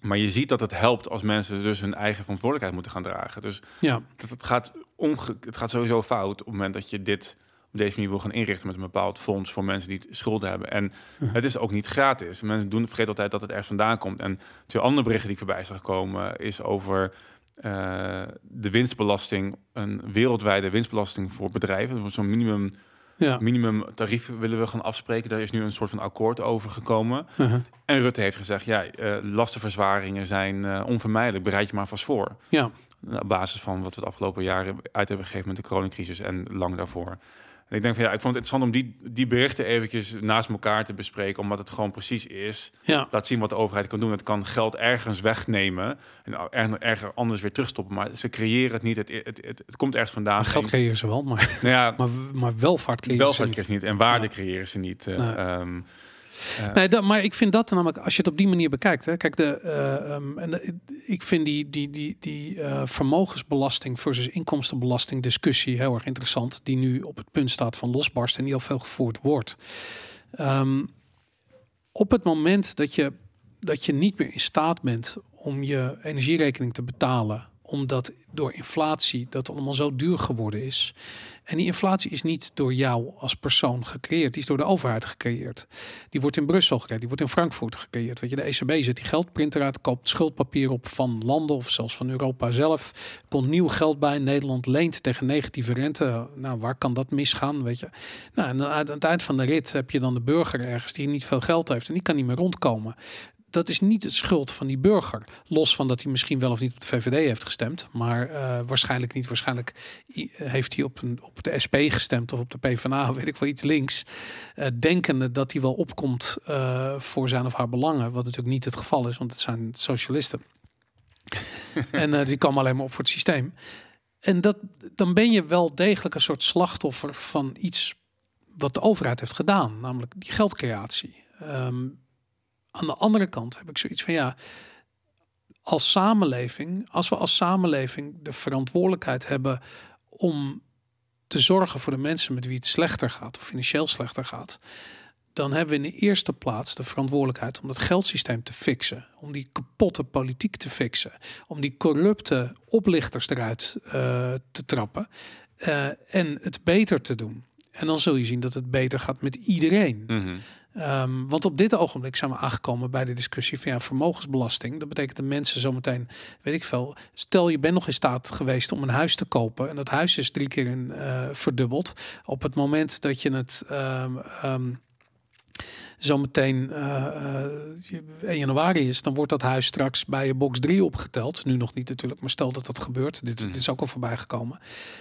maar je ziet dat het helpt als mensen dus hun eigen verantwoordelijkheid moeten gaan dragen. Dus ja. het, gaat het gaat sowieso fout op het moment dat je dit op deze manier wil gaan inrichten met een bepaald fonds voor mensen die schulden hebben. En Uh-huh. het is ook niet gratis. Mensen doen vergeten altijd dat het ergens vandaan komt. En twee andere berichten die ik voorbij zag komen is over uh, de winstbelasting, een wereldwijde winstbelasting voor bedrijven. Zo'n minimum, ja. minimum tarief willen we gaan afspreken. Daar is nu een soort van akkoord over gekomen. Uh -huh. En Rutte heeft gezegd, ja, uh, lastenverzwaringen zijn uh, onvermijdelijk. Bereid je maar vast voor. Ja. Op basis van wat we het afgelopen jaren uit hebben gegeven met de coronacrisis en lang daarvoor. En ik denk van ja, ik vond het interessant om die, die berichten eventjes naast elkaar te bespreken, omdat het gewoon precies is. Ja. Laat zien wat de overheid kan doen. Het kan geld ergens wegnemen en er, erger anders weer terugstoppen, maar ze creëren het niet. Het, het, het, het komt ergens vandaan. Geld creëren ze wel, maar, nou ja, (laughs) maar, maar welvaart creëren welvaart ze niet. niet. En waarde ja. creëren ze niet. Uh, nee. Um, nee, dat, maar ik vind dat namelijk, als je het op die manier bekijkt, hè, kijk, de, uh, um, en ik vind die, die, die, die uh, vermogensbelasting versus inkomstenbelasting discussie heel erg interessant, die nu op het punt staat van losbarsten en die al veel gevoerd wordt. Um, op het moment dat je, dat je niet meer in staat bent om je energierekening te betalen, omdat door inflatie dat allemaal zo duur geworden is. En die inflatie is niet door jou als persoon gecreëerd, die is door de overheid gecreëerd. Die wordt in Brussel gecreëerd, die wordt in Frankfurt gecreëerd. Weet je, de ECB zet die geldprinter uit, koopt schuldpapier op van landen of zelfs van Europa zelf. Komt nieuw geld bij. Nederland leent tegen negatieve rente. Nou, waar kan dat misgaan? Weet je. Nou, en aan het eind van de rit heb je dan de burger ergens die niet veel geld heeft en die kan niet meer rondkomen dat is niet het schuld van die burger. Los van dat hij misschien wel of niet op de VVD heeft gestemd. Maar uh, waarschijnlijk niet. Waarschijnlijk heeft hij op, een, op de SP gestemd of op de PvdA, (laughs) weet ik wel, iets links. Uh, denkende dat hij wel opkomt uh, voor zijn of haar belangen. Wat natuurlijk niet het geval is, want het zijn socialisten. (laughs) en die komen alleen maar op voor het systeem. En dat, dan ben je wel degelijk een soort slachtoffer van iets wat de overheid heeft gedaan. Namelijk die geldcreatie. Um, aan de andere kant heb ik zoiets van ja, als samenleving, als we als samenleving de verantwoordelijkheid hebben om te zorgen voor de mensen met wie het slechter gaat of financieel slechter gaat, dan hebben we in de eerste plaats de verantwoordelijkheid om dat geldsysteem te fixen, om die kapotte politiek te fixen, om die corrupte oplichters eruit uh, te trappen uh, en het beter te doen. En dan zul je zien dat het beter gaat met iedereen. -hmm. Um, want op dit ogenblik zijn we aangekomen bij de discussie van ja, vermogensbelasting. Dat betekent dat mensen zometeen, weet ik veel, stel je bent nog in staat geweest om een huis te kopen en dat huis is drie keer in, uh, verdubbeld. Op het moment dat je het um, um, zometeen uh, uh, 1 januari is, dan wordt dat huis straks bij je box 3 opgeteld. Nu nog niet natuurlijk, maar stel dat dat gebeurt. Dit, Mhm. dit is ook al voorbij gekomen.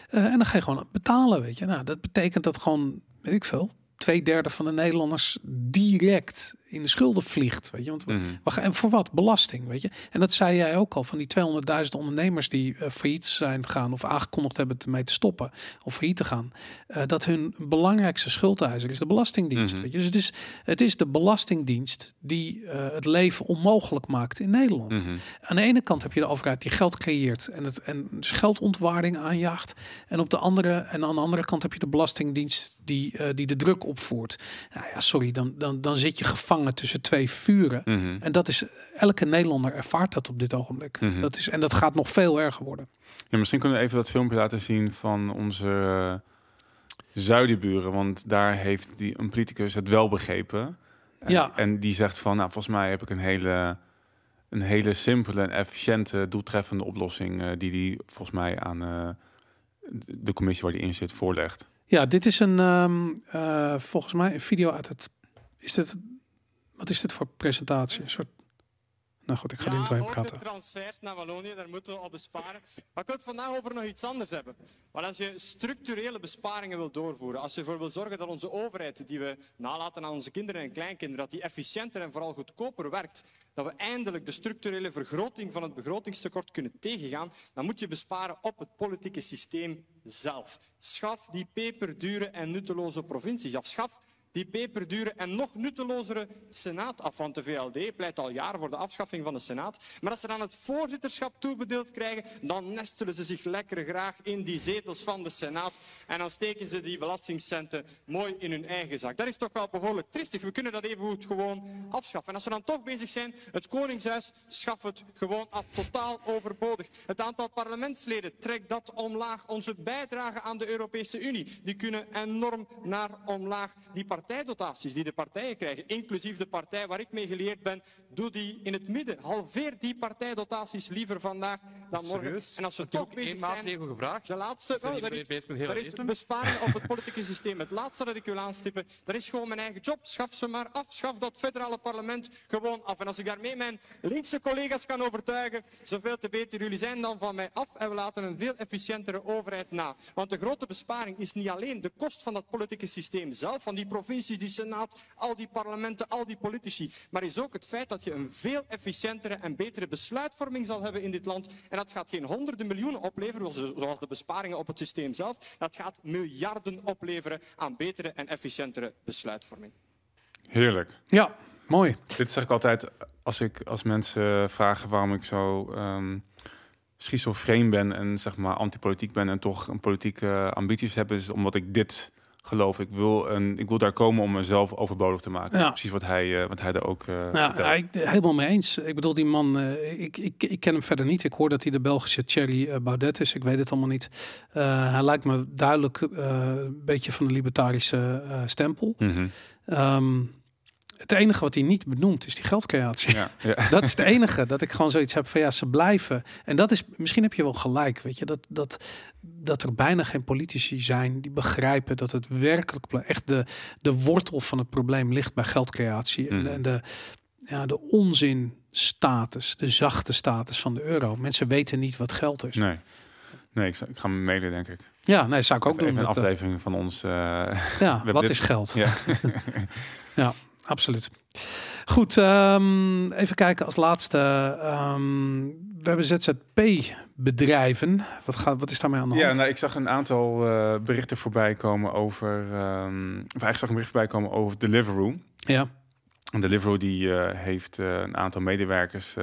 En dan ga je gewoon betalen, weet je. Nou, dat betekent dat gewoon, weet ik veel, twee derde van de Nederlanders direct in de schulden vliegt. Weet je, want we, Mhm. we gaan, en voor wat? Belasting, weet je. En dat zei jij ook al van die 200.000 ondernemers die eh, failliet zijn gaan of aangekondigd hebben ermee te stoppen of failliet te gaan. eh, dat hun belangrijkste schuldeiser is de Belastingdienst. Mhm. Weet je? Dus het is, het is de Belastingdienst die eh, het leven onmogelijk maakt in Nederland. Mhm. Aan de ene kant heb je de overheid die geld creëert en het en dus geldontwaarding aanjaagt. En op de andere en aan de andere kant heb je de Belastingdienst die, die de druk opvoert. Nou ja, sorry, dan, dan, dan zit je gevangen tussen twee vuren. Mhm. En dat is elke Nederlander ervaart dat op dit ogenblik. Mhm. Dat is, en dat gaat nog veel erger worden. Ja, misschien kunnen we even dat filmpje laten zien van onze eh, zuidenburen. Want daar heeft die, een politicus het wel begrepen. En, Ja. en die zegt van, nou, volgens mij heb ik een hele, een hele simpele en efficiënte, doeltreffende oplossing. eh, die die volgens mij aan eh, de commissie waar die in zit voorlegt. Ja, dit is een ehm, eh, volgens mij een video uit het. Is dit? Wat is dit voor presentatie? Een soort. Nou goed, ik ga er niet doorheen praten. transfers naar Wallonië, daar moeten we op besparen. Maar ik wil het vandaag over nog iets anders hebben. Want als je structurele besparingen wil doorvoeren, als je ervoor wil zorgen dat onze overheid, die we nalaten aan onze kinderen en kleinkinderen, dat die efficiënter en vooral goedkoper werkt, dat we eindelijk de structurele vergroting van het begrotingstekort kunnen tegengaan, dan moet je besparen op het politieke systeem zelf. Schaf die peperdure en nutteloze provincies af. Schaf die peperdure en nog nuttelozere Senaat af. Want de VLD pleit al jaren voor de afschaffing van de Senaat. Maar als ze dan het voorzitterschap toebedeeld krijgen, dan nestelen ze zich lekker graag in die zetels van de Senaat. En dan steken ze die belastingcenten mooi in hun eigen zak. Dat is toch wel behoorlijk tristig. We kunnen dat even goed gewoon afschaffen. En als we dan toch bezig zijn, het Koningshuis, schaf het gewoon af. Totaal overbodig. Het aantal parlementsleden, trekt dat omlaag. Onze bijdrage aan de Europese Unie, die kunnen enorm naar omlaag. Die partijdotaties die de partijen krijgen, inclusief de partij waar ik mee geleerd ben, doe die in het midden. Halveer die partijdotaties liever vandaag dan morgen. Serieus? En als we toch zijn... maatregel gevraagd. De laatste, dat is, dat is lezen? besparingen op het (laughs) politieke systeem. Het laatste dat ik wil aanstippen, dat is gewoon mijn eigen job. Schaf ze maar af. Schaf dat federale parlement gewoon af. En als ik daarmee mijn linkse collega's kan overtuigen, zoveel te beter. Jullie zijn dan van mij af en we laten een veel efficiëntere overheid na. Want de grote besparing is niet alleen de kost van dat politieke systeem zelf, van die provincies, die senaat, al die parlementen, al die politici, maar is ook het feit dat je een veel efficiëntere en betere besluitvorming zal hebben in dit land. En dat gaat geen honderden miljoenen opleveren, zoals de- besparingen op het systeem zelf. Dat gaat miljarden opleveren aan betere en efficiëntere besluitvorming. Heerlijk. Ja, mooi. Dit zeg ik altijd als ik als mensen vragen waarom ik zo ehm schizofreen ben en zeg maar antipolitiek ben en toch een politieke ambities heb, is omdat ik dit geloof. Ik wil, een, ik wil daar komen om mezelf overbodig te maken. Ja. Precies wat hij, eh, wat hij daar ook eh Ja, helemaal mee eens. Ik bedoel, die man, eh, ik, ik, ik ken hem verder niet. Ik hoor dat hij de Belgische Thierry Baudet is. Ik weet het allemaal niet. Hij lijkt me duidelijk een beetje van de libertarische stempel. Mhm. Ehm, het enige wat hij niet benoemt is die geldcreatie. ja, ja. (laughs) Dat is het enige dat ik gewoon zoiets heb van ja, ze blijven. En dat is, misschien heb je wel gelijk, weet je, dat, dat, dat er bijna geen politici zijn die begrijpen dat het werkelijk echt de, de wortel van het probleem ligt bij geldcreatie. En, Mhm. de- en de, ja, de onzin status, de zachte status van de euro. Mensen weten niet wat geld is. Nee. Nee, ik, ga me mailen, denk ik. Ja, nee, zou ik ook Even, doen. even een met, eh, aflevering van ons. eh, ja, (laughs) wat dit- is geld? ja. Ja, (laughs) absoluut. Goed, ehm, even kijken als laatste. ehm, we hebben ZZP-bedrijven. Wat, gaat, wat is daarmee aan de hand? Ja, nou, ik zag een aantal eh, berichten voorbij komen over. ehm of eigenlijk zag een bericht voorbij komen over Deliveroo. ja. En Deliveroo die eh, heeft eh, een aantal medewerkers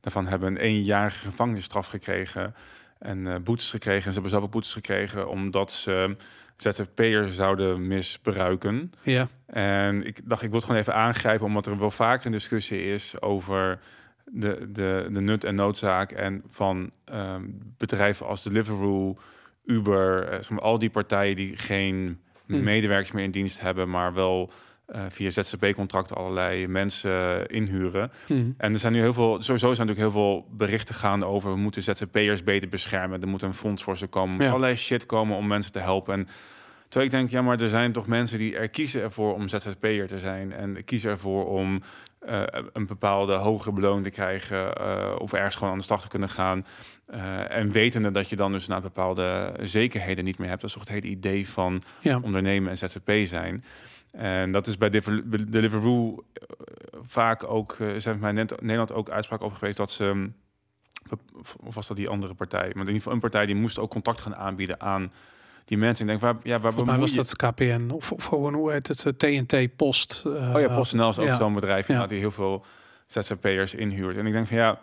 daarvan hebben een eenjarige gevangenisstraf gekregen en boetes gekregen. En ze hebben zelf ook boetes gekregen omdat ze ZZP'ers zouden misbruiken. ja. En ik dacht, ik wil het gewoon even aangrijpen, omdat er wel vaker een discussie is over de, de, de nut en noodzaak en van ehm, bedrijven als Deliveroo, Uber, eh, zeg maar, al die partijen die geen Hmm. medewerkers meer in dienst hebben, maar wel eh, via ZZP-contracten allerlei mensen inhuren. Hm. En er zijn nu heel veel, sowieso zijn natuurlijk heel veel berichten gaande over we moeten ZZP'ers beter beschermen. Er moet een fonds voor ze komen, Ja. allerlei shit komen om mensen te helpen. En terwijl ik denk, ja, maar er zijn toch mensen die er kiezen ervoor om ZZP'er te zijn en kiezen ervoor om eh, een bepaalde hogere beloning te krijgen eh, of ergens gewoon aan de slag te kunnen gaan. En wetende dat je dan dus na bepaalde zekerheden niet meer hebt. Dat is toch het hele idee van ja. ondernemen en ZZP zijn. En dat is bij Deliver- bij Deliveroo eh, vaak ook, eh, er zijn bij mij net- Nederland ook uitspraken over geweest dat ze, mm, of- was dat die andere partij, maar in ieder geval een partij die moest ook contact gaan aanbieden aan die mensen. Ik denk, waar, ja, waar Volgens mij was je- dat KPN of, of gewoon, hoe heet het, eh, TNT Post. eh, Oh ja, PostNL is ook ja. zo'n bedrijf Ja. die heel veel ZZP'ers inhuurt. En ik denk van ja,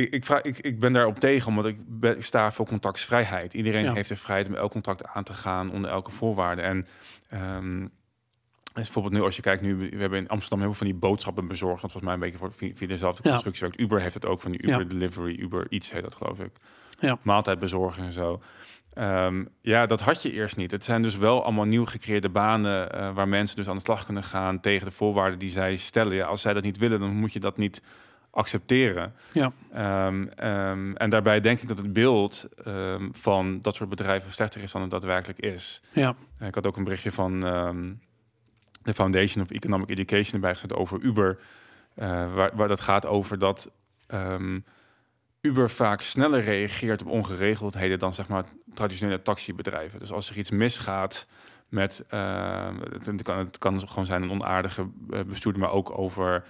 ik, ik, vraag, ik, ik ben daarop tegen, omdat ik, ben, ik sta voor contactsvrijheid. Iedereen Ja. heeft de vrijheid om elk contact aan te gaan onder elke voorwaarde. En dus bijvoorbeeld nu als je kijkt, nu we hebben in Amsterdam heel veel van die boodschappen bezorgd. Dat was mij een beetje voor, via, via dezelfde Ja. constructie werkt. Uber heeft het ook van die Uber Ja. Delivery, Uber iets heet dat geloof ik. Ja. Maaltijd bezorgen en zo. Ehm, ja, dat had je eerst niet. Het zijn dus wel allemaal nieuw gecreëerde banen eh, waar mensen dus aan de slag kunnen gaan tegen de voorwaarden die zij stellen. Ja, als zij dat niet willen, dan moet je dat niet accepteren. Ja. Ehm, ehm, en daarbij denk ik dat het beeld ehm, van dat soort bedrijven slechter is dan het daadwerkelijk is. Ja, Ik had ook een berichtje van de Foundation of Economic Education erbij gezet over Uber. eh, waar, waar dat gaat over dat Uber vaak sneller reageert op ongeregeldheden dan zeg maar traditionele taxibedrijven. Dus als er iets misgaat met, het, het kan, het kan gewoon zijn een onaardige eh, bestuurder, maar ook over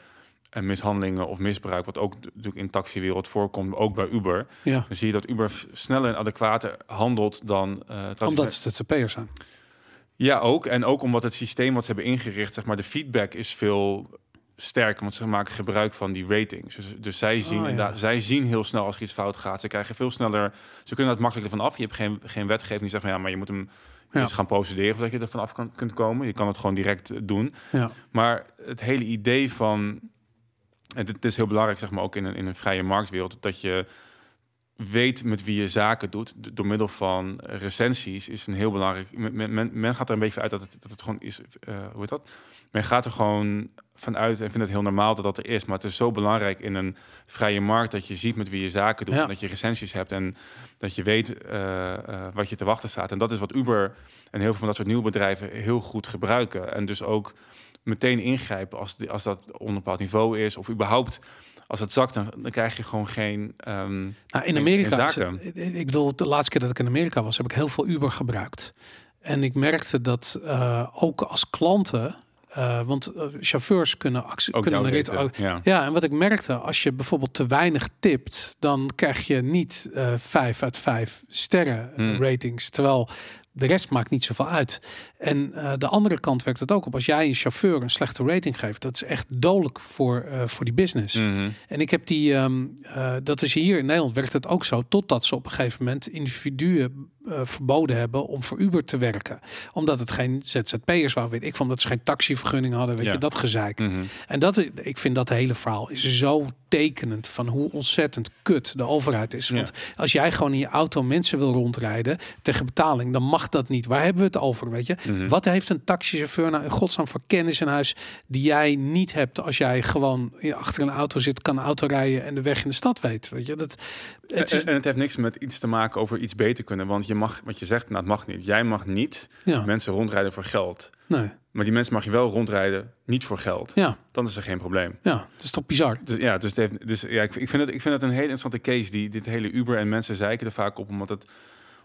eh, mishandelingen of misbruik, wat ook natuurlijk in de taxiwereld voorkomt, ook bij Uber. ja. Dan zie je dat Uber sneller en adequater handelt dan traditionele- omdat het ZZP'ers zijn. ja, ook. En ook omdat het systeem wat ze hebben ingericht, zeg maar, de feedback is veel sterker, want ze maken gebruik van die ratings. Dus, dus zij, zien Oh, ja. inderdaad- zij zien heel snel als er iets fout gaat. Ze krijgen veel sneller, ze kunnen dat makkelijker van af. Je hebt geen, geen wetgeving die zegt van ja, maar je moet hem Ja. eens gaan procederen voordat je er vanaf kan, kunt komen. Je kan het gewoon direct eh, doen. Ja, Maar het hele idee van, en dit is heel belangrijk, zeg maar, ook in een, in een vrije marktwereld, dat je weet met wie je zaken doet door middel van recensies is een heel belangrijk. Men, men- men, men gaat er een beetje uit dat het, dat het gewoon is. eh, hoe heet dat? Men gaat er gewoon vanuit en vindt het heel normaal dat dat er is. Maar het is zo belangrijk in een vrije markt dat je ziet met wie je zaken doet. Ja. En dat je recensies hebt en dat je weet eh, eh, wat je te wachten staat. En dat is wat Uber en heel veel van dat soort nieuwe bedrijven heel goed gebruiken. En dus ook meteen ingrijpen als, die, als dat onder een bepaald niveau is. Of überhaupt als het zakt, dan, dan krijg je gewoon geen... ehm, Nou, in Amerika, is het, ik bedoel, de laatste keer dat ik in Amerika was, heb ik heel veel Uber gebruikt. En ik merkte dat eh, ook als klanten, eh, want eh, chauffeurs kunnen, actie, ook kunnen jouw een rit, eten, ja. Ja, en wat ik merkte, als je bijvoorbeeld te weinig tipt, dan krijg je niet vijf uit vijf sterren Hmm. ratings. Terwijl de rest maakt niet zoveel uit. En eh, de andere kant werkt het ook op. Als jij een chauffeur een slechte rating geeft, dat is echt dodelijk voor, eh, voor die business. Mhm. En ik heb die, ehm, eh, dat is hier in Nederland werkt het ook zo, totdat ze op een gegeven moment individuen verboden hebben om voor Uber te werken. Omdat het geen ZZP'ers waren, weet ik van, omdat ze geen taxivergunning hadden, weet Ja. je, dat gezeik. Mhm. En dat, ik vind dat hele verhaal is zo tekenend van hoe ontzettend kut de overheid is. Ja. Want als jij gewoon in je auto mensen wil rondrijden tegen betaling, dan mag dat niet. Waar hebben we het over, weet je? Mhm. Wat heeft een taxichauffeur nou in godsnaam voor kennis in huis die jij niet hebt als jij gewoon achter een auto zit, kan auto rijden en de weg in de stad weet, weet je? Dat, het is, En, en het heeft niks met iets te maken over iets beter kunnen. Want je mag, wat je zegt, nou, het mag niet. Jij mag niet ja, mensen rondrijden voor geld. nee, Maar die mensen mag je wel rondrijden niet voor geld. ja, Dan is er geen probleem. ja, het is toch bizar? Dus ja, dus, het heeft, dus ja, ik, ik, vind het, ik vind het een hele interessante case. Die, dit hele Uber en mensen zeiken er vaak op omdat, het,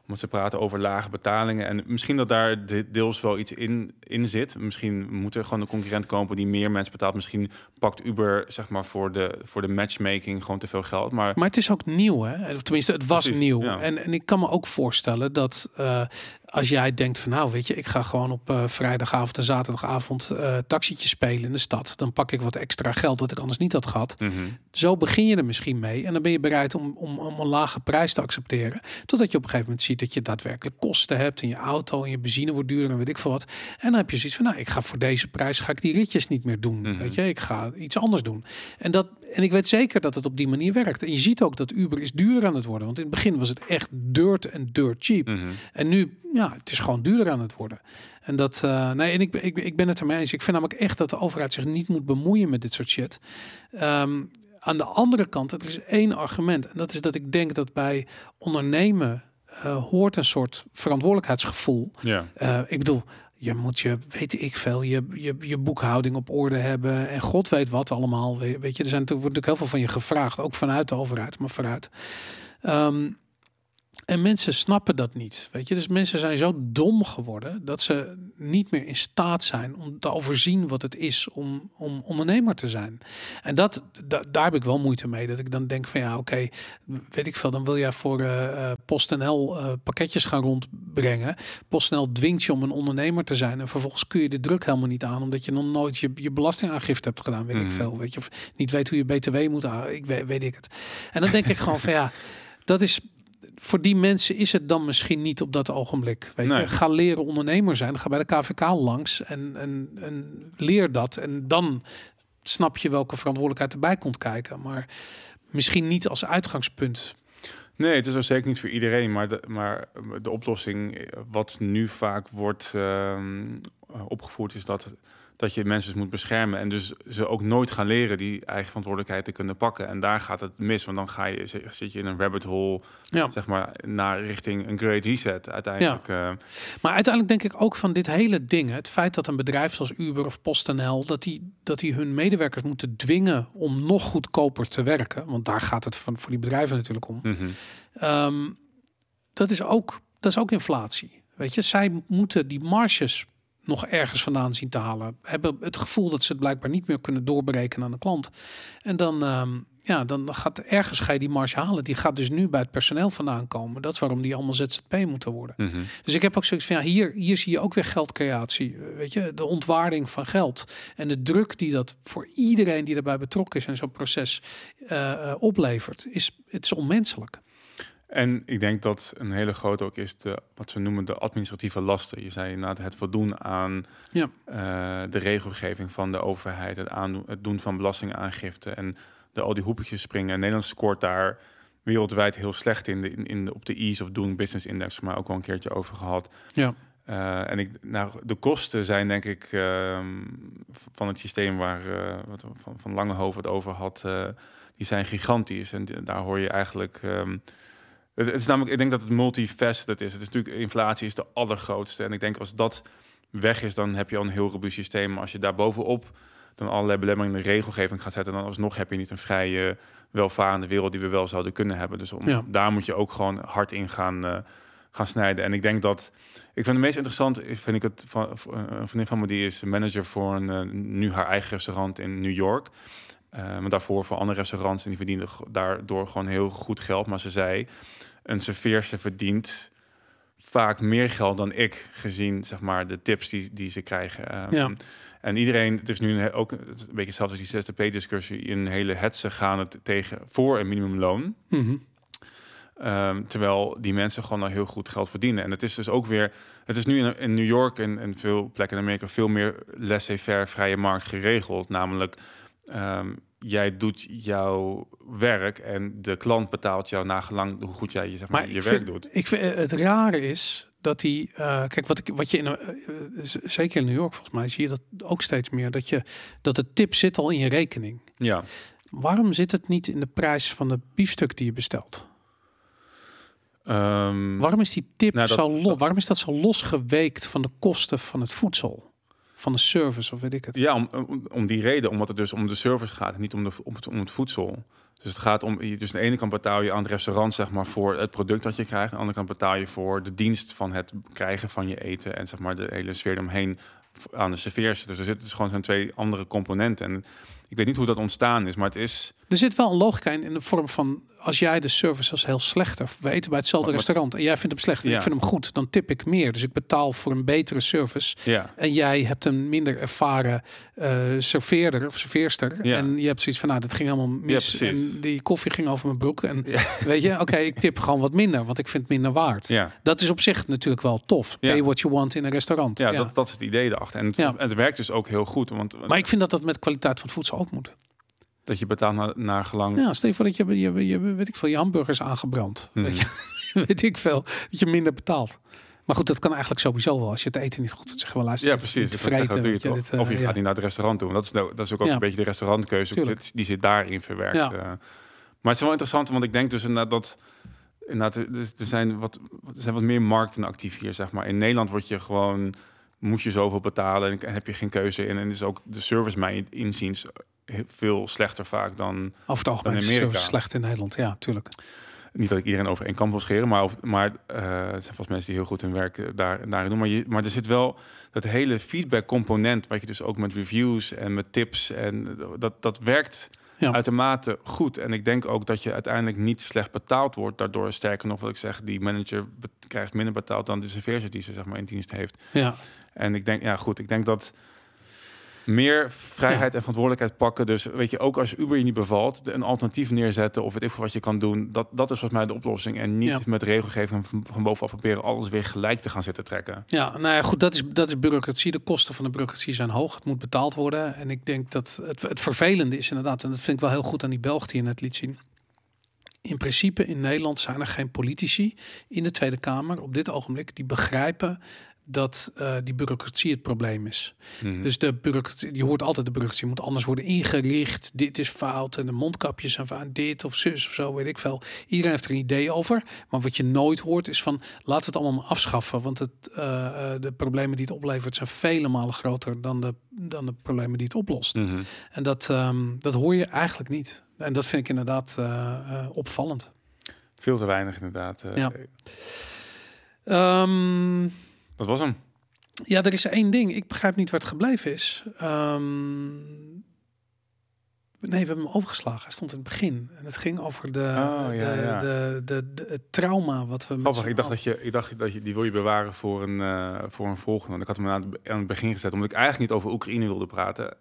omdat ze praten over lage betalingen. En misschien dat daar de- deels wel iets in, in zit. Misschien moet er gewoon een concurrent komen die meer mensen betaalt. Misschien pakt Uber zeg maar voor de, voor de matchmaking gewoon te veel geld. Maar Maar het is ook nieuw, hè? Of tenminste, het was Precies, nieuw. ja. En, en ik kan me ook voorstellen dat eh, als jij denkt van nou, weet je, ik ga gewoon op eh, vrijdagavond en zaterdagavond taxietje spelen in de stad. Dan pak ik wat extra geld dat ik anders niet had gehad. mhm. Zo begin je er misschien mee. En dan ben je bereid om, om, om een lage prijs te accepteren. Totdat je op een gegeven moment ziet dat je daadwerkelijk kosten hebt. En je auto en je benzine wordt duurder en weet ik veel wat. En dan heb je zoiets van, nou, ik ga voor deze prijs ga ik die ritjes niet meer doen. Mhm. Weet je, ik ga iets anders doen. En, dat, en ik weet zeker dat het op die manier werkt. En je ziet ook dat Uber is duurder aan het worden. Want in het begin was het echt dirt en dirt cheap. Mhm. En nu, ja, het is gewoon duurder aan het worden. En dat, eh, nee, en ik, ben- ik, ik ben het ermee eens. Ik vind namelijk echt dat de overheid zich niet moet bemoeien met dit soort shit. Ehm, aan de andere kant, er is één argument. En dat is dat ik denk dat bij ondernemen eh, hoort een soort verantwoordelijkheidsgevoel. Ja. Eh, ik bedoel, je moet je, weet ik veel, je, je, je boekhouding op orde hebben. En god weet wat allemaal. We- Weet je, er zijn, er wordt natuurlijk heel veel van je gevraagd. Ook vanuit de overheid, maar vooruit. Ehm, En mensen snappen dat niet. Weet je, dus mensen zijn zo dom geworden dat ze niet meer in staat zijn om te overzien wat het is om, om ondernemer te zijn. En dat, da- daar heb ik wel moeite mee. Dat ik dan denk van ja, oké, weet ik veel, dan wil jij voor eh, PostNL eh, pakketjes gaan rondbrengen. PostNL dwingt je om een ondernemer te zijn. En vervolgens kun je de druk helemaal niet aan, omdat je nog nooit je, je belastingaangifte hebt gedaan, weet ik Mhm. veel. Weet je, of niet weet hoe je BTW moet aan. Ik weet, weet ik het. En dan denk ik gewoon van ja, dat is voor die mensen is het dan misschien niet op dat ogenblik. Weet Nee. je, ga leren ondernemer zijn. Ga bij de KVK langs en, en, en leer dat. En dan snap je welke verantwoordelijkheid erbij komt kijken. Maar misschien niet als uitgangspunt. Nee, het is ook zeker niet voor iedereen, maar de, maar de oplossing, eh, wat nu vaak wordt ehm, eh, opgevoerd, is dat, dat je mensen dus moet beschermen en dus ze ook nooit gaan leren die eigen verantwoordelijkheid te kunnen pakken. En daar gaat het mis, want dan ga je, zi- zit je in een rabbit hole, Ja. zeg maar, naar richting een great reset uiteindelijk. eh. Maar uiteindelijk denk ik ook van dit hele ding. Het feit dat een bedrijf zoals Uber of PostNL... dat die, dat die hun medewerkers moeten dwingen om nog goedkoper te werken. Want daar gaat het van, voor die bedrijven natuurlijk om. Mhm. Ehm, dat, is ook, dat is ook inflatie. Weet je, zij moeten die marges nog ergens vandaan zien te halen. Hebben het gevoel dat ze het blijkbaar niet meer kunnen doorberekenen aan de klant. En dan, ehm, ja, dan gaat ergens ga je die marge halen. Die gaat dus nu bij het personeel vandaan komen. Dat is waarom die allemaal ZZP moeten worden. Mhm. Dus ik heb ook zoiets van, ja, hier, hier zie je ook weer geldcreatie. Eh, Weet je, de ontwaarding van geld. En de druk die dat voor iedereen die erbij betrokken is in zo'n proces eh, eh, oplevert, is, het is onmenselijk. En ik denk dat een hele grote ook is de, wat ze noemen de administratieve lasten. Je zei inderdaad het voldoen aan Ja. eh, de regelgeving van de overheid, het, aandoen, het doen van belastingaangifte en de, al die hoepeltjes springen. En Nederland scoort daar wereldwijd heel slecht in, de, in, in de, op de Ease of Doing Business Index, maar ook al een keertje over gehad. Ja. Eh, en ik, nou, de kosten zijn denk ik ehm, van het systeem waar eh, wat van, van Langehoven het over had, die zijn gigantisch. En daar hoor je eigenlijk. ehm, het, het is namelijk, ik denk dat het multifaceted is. Het is natuurlijk, inflatie is de allergrootste. En ik denk als dat weg is, dan heb je al een heel robuust systeem. Maar als je daar bovenop dan allerlei belemmeringen in de regelgeving gaat zetten, dan alsnog heb je niet een vrije, welvarende wereld die we wel zouden kunnen hebben. Dus om, Ja. daar moet je ook gewoon hard in gaan, eh, gaan snijden. En ik denk dat, ik vind het meest interessant, is- vind ik het van van- een vriendin van me die is manager voor een, eh, nu haar eigen restaurant in New York. Eh, maar daarvoor voor andere restaurants en die verdienen daardoor gewoon heel goed geld. Maar ze zei, een serveerster verdient vaak meer geld dan ik, gezien zeg maar de tips die, die ze krijgen. Ehm, Ja. En iedereen, het is nu een, ook een beetje hetzelfde als die ZZP-discussie, een hele hetze gaan het tegen voor een minimumloon. Mhm. Ehm, terwijl die mensen gewoon al heel goed geld verdienen. En het is dus ook weer, het is nu in, in New York en, en veel plekken in Amerika veel meer laissez-faire vrije markt geregeld. Namelijk, ehm, jij doet jouw werk en de klant betaalt jou nagelang hoe goed jij je, zeg maar, Maar je werk vind, doet. Ik vind eh, het rare is dat die, eh, kijk, wat, ik, wat je in, eh, zeker in New York volgens mij zie je dat ook steeds meer, dat je dat de tip zit al in je rekening. Ja, Waarom zit het niet in de prijs van de biefstuk die je bestelt? Ehm, Waarom is die tip Nou, dat- zo los? Waarom is dat zo losgeweekt van de kosten van het voedsel? Van de service of weet ik het? Ja, om, om, die reden, omdat het dus om de service gaat niet om, de, om, het, om het voedsel. Dus het gaat om, dus aan de ene kant betaal je aan het restaurant zeg maar voor het product dat je krijgt. Aan de andere kant betaal je voor de dienst van het krijgen van je eten en zeg maar de hele sfeer eromheen aan de serveerster. Dus er zitten dus gewoon zijn twee andere componenten. En ik weet niet hoe dat ontstaan is, maar het is... Er zit wel een logica in, in de vorm van als jij de service als heel slecht of we eten bij hetzelfde restaurant en jij vindt hem slecht en Ja. ik vind hem goed, dan tip ik meer. Dus ik betaal voor een betere service Ja, en jij hebt een minder ervaren eh serveerder of serveerster Ja. en je hebt zoiets van nou dat ging helemaal mis en die koffie ging over mijn broek en (laughs) weet je, oké ik tip gewoon wat minder, want ik vind het minder waard. Dat is op zich natuurlijk wel tof. Ja. Pay what you want in een restaurant. Ja, Dat, dat is het idee erachter. En het, en het werkt dus ook heel goed, want Maar ik vind dat dat met kwaliteit van het voedsel ook moet. Dat je betaalt naar, naar gelang... Ja, stel je voor dat je, je, je, weet ik veel, je hamburgers aangebrand. Mhm. Weet, je, (laughs) weet ik veel, dat je minder betaalt. Maar goed, dat kan eigenlijk sowieso wel. Als je het eten niet goed vindt, zeggen we luister. Ja, precies. vreten, doe je je, wel. of je eh, gaat niet naar het restaurant toe. Dat is, nou, dat is ook, ook Ja. een beetje de restaurantkeuze. Tuurlijk. Die- zit daarin verwerkt. Ja. eh. maar het is wel interessant, want ik denk dus inderdaad dat... Inderdaad, er, zijn wat, er zijn wat meer markten actief hier, zeg maar. In Nederland word je gewoon... Moet je zoveel betalen en, heb je geen keuze in. En is ook de service mijn inziens veel slechter vaak dan... Over het algemeen dan in Amerika. slecht in Nederland. Ja, tuurlijk. Niet dat ik iedereen over één kam wil scheren, maar, over, maar uh, het zijn vast mensen die heel goed hun werk eh, daar, daarin doen. Maar, je, maar er zit wel dat hele feedback component, wat je dus ook met reviews en met tips en dat, dat werkt ja. uitermate goed. En ik denk ook dat je uiteindelijk niet slecht betaald wordt. Daardoor, sterker nog, wat ik zeg, die manager krijgt minder betaald dan de serveerder die ze zeg maar in dienst heeft. Ja. En ik denk, ja goed, ik denk dat meer vrijheid en verantwoordelijkheid pakken. Dus weet je, ook als Uber je niet bevalt, een alternatief neerzetten of weet ik veel wat je kan doen. Dat, dat is volgens mij de oplossing. En niet met regelgeving van, van bovenaf proberen alles weer gelijk te gaan zitten trekken. Ja, nou ja, goed, dat is, dat is bureaucratie. De kosten van de bureaucratie zijn hoog. Het moet betaald worden. En ik denk dat het, het vervelende is inderdaad, en dat vind ik wel heel goed aan die Belg die je net liet zien. In principe in Nederland zijn er geen politici in de Tweede Kamer op dit ogenblik die begrijpen dat uh, die bureaucratie het probleem is. Mhm. Dus de bureaucratie, je hoort altijd de bureaucratie moet anders worden ingericht. Dit is fout en de mondkapjes zijn van dit of zus of zo, weet ik veel. Iedereen heeft er een idee over. Maar wat je nooit hoort is van laten we het allemaal afschaffen. Want het, uh, de problemen die het oplevert zijn vele malen groter dan de, dan de problemen die het oplost. Mhm. En dat, um, dat hoor je eigenlijk niet. En dat vind ik inderdaad uh, opvallend. Veel te weinig inderdaad. ja. Um, dat was hem. Ja, er is één ding. Ik begrijp niet waar het gebleven is. Um, nee, we hebben hem overgeslagen. Hij stond in het begin. En het ging over de, oh, ja, de, ja. De, de, de, het trauma wat we. Grappig, ik dacht dat je, ik dacht dat je die wil je bewaren voor een, uh, voor een volgende. Want ik had hem aan het, aan het begin gezet, omdat ik eigenlijk niet over Oekraïne wilde praten.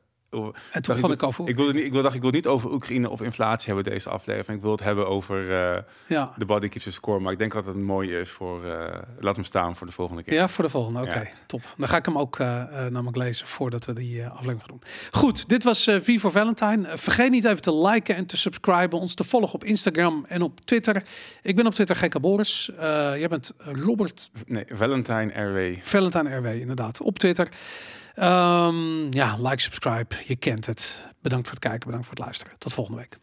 En toen ik, ik over. Ik wilde niet, ik wil, dacht, ik wil niet over Oekraïne of inflatie hebben deze aflevering. Ik wil het hebben over uh, ja. de body keeps score. Maar ik denk dat het mooi is voor. Uh, laat hem staan voor de volgende keer. Ja, voor de volgende. Oké, top. Dan ga ik hem ook uh, namelijk lezen voordat we die aflevering gaan doen. Goed, dit was V voor Valentine. vergeet niet even te liken en te subscriben, ons te volgen op Instagram en op Twitter. Ik ben op Twitter Gekka Boris. jij bent Robert. Nee, Valentine RW. Valentine RW, inderdaad. Op Twitter. Ehm, ja, like, subscribe. Je kent het. Bedankt voor het kijken, bedankt voor het luisteren. Tot volgende week.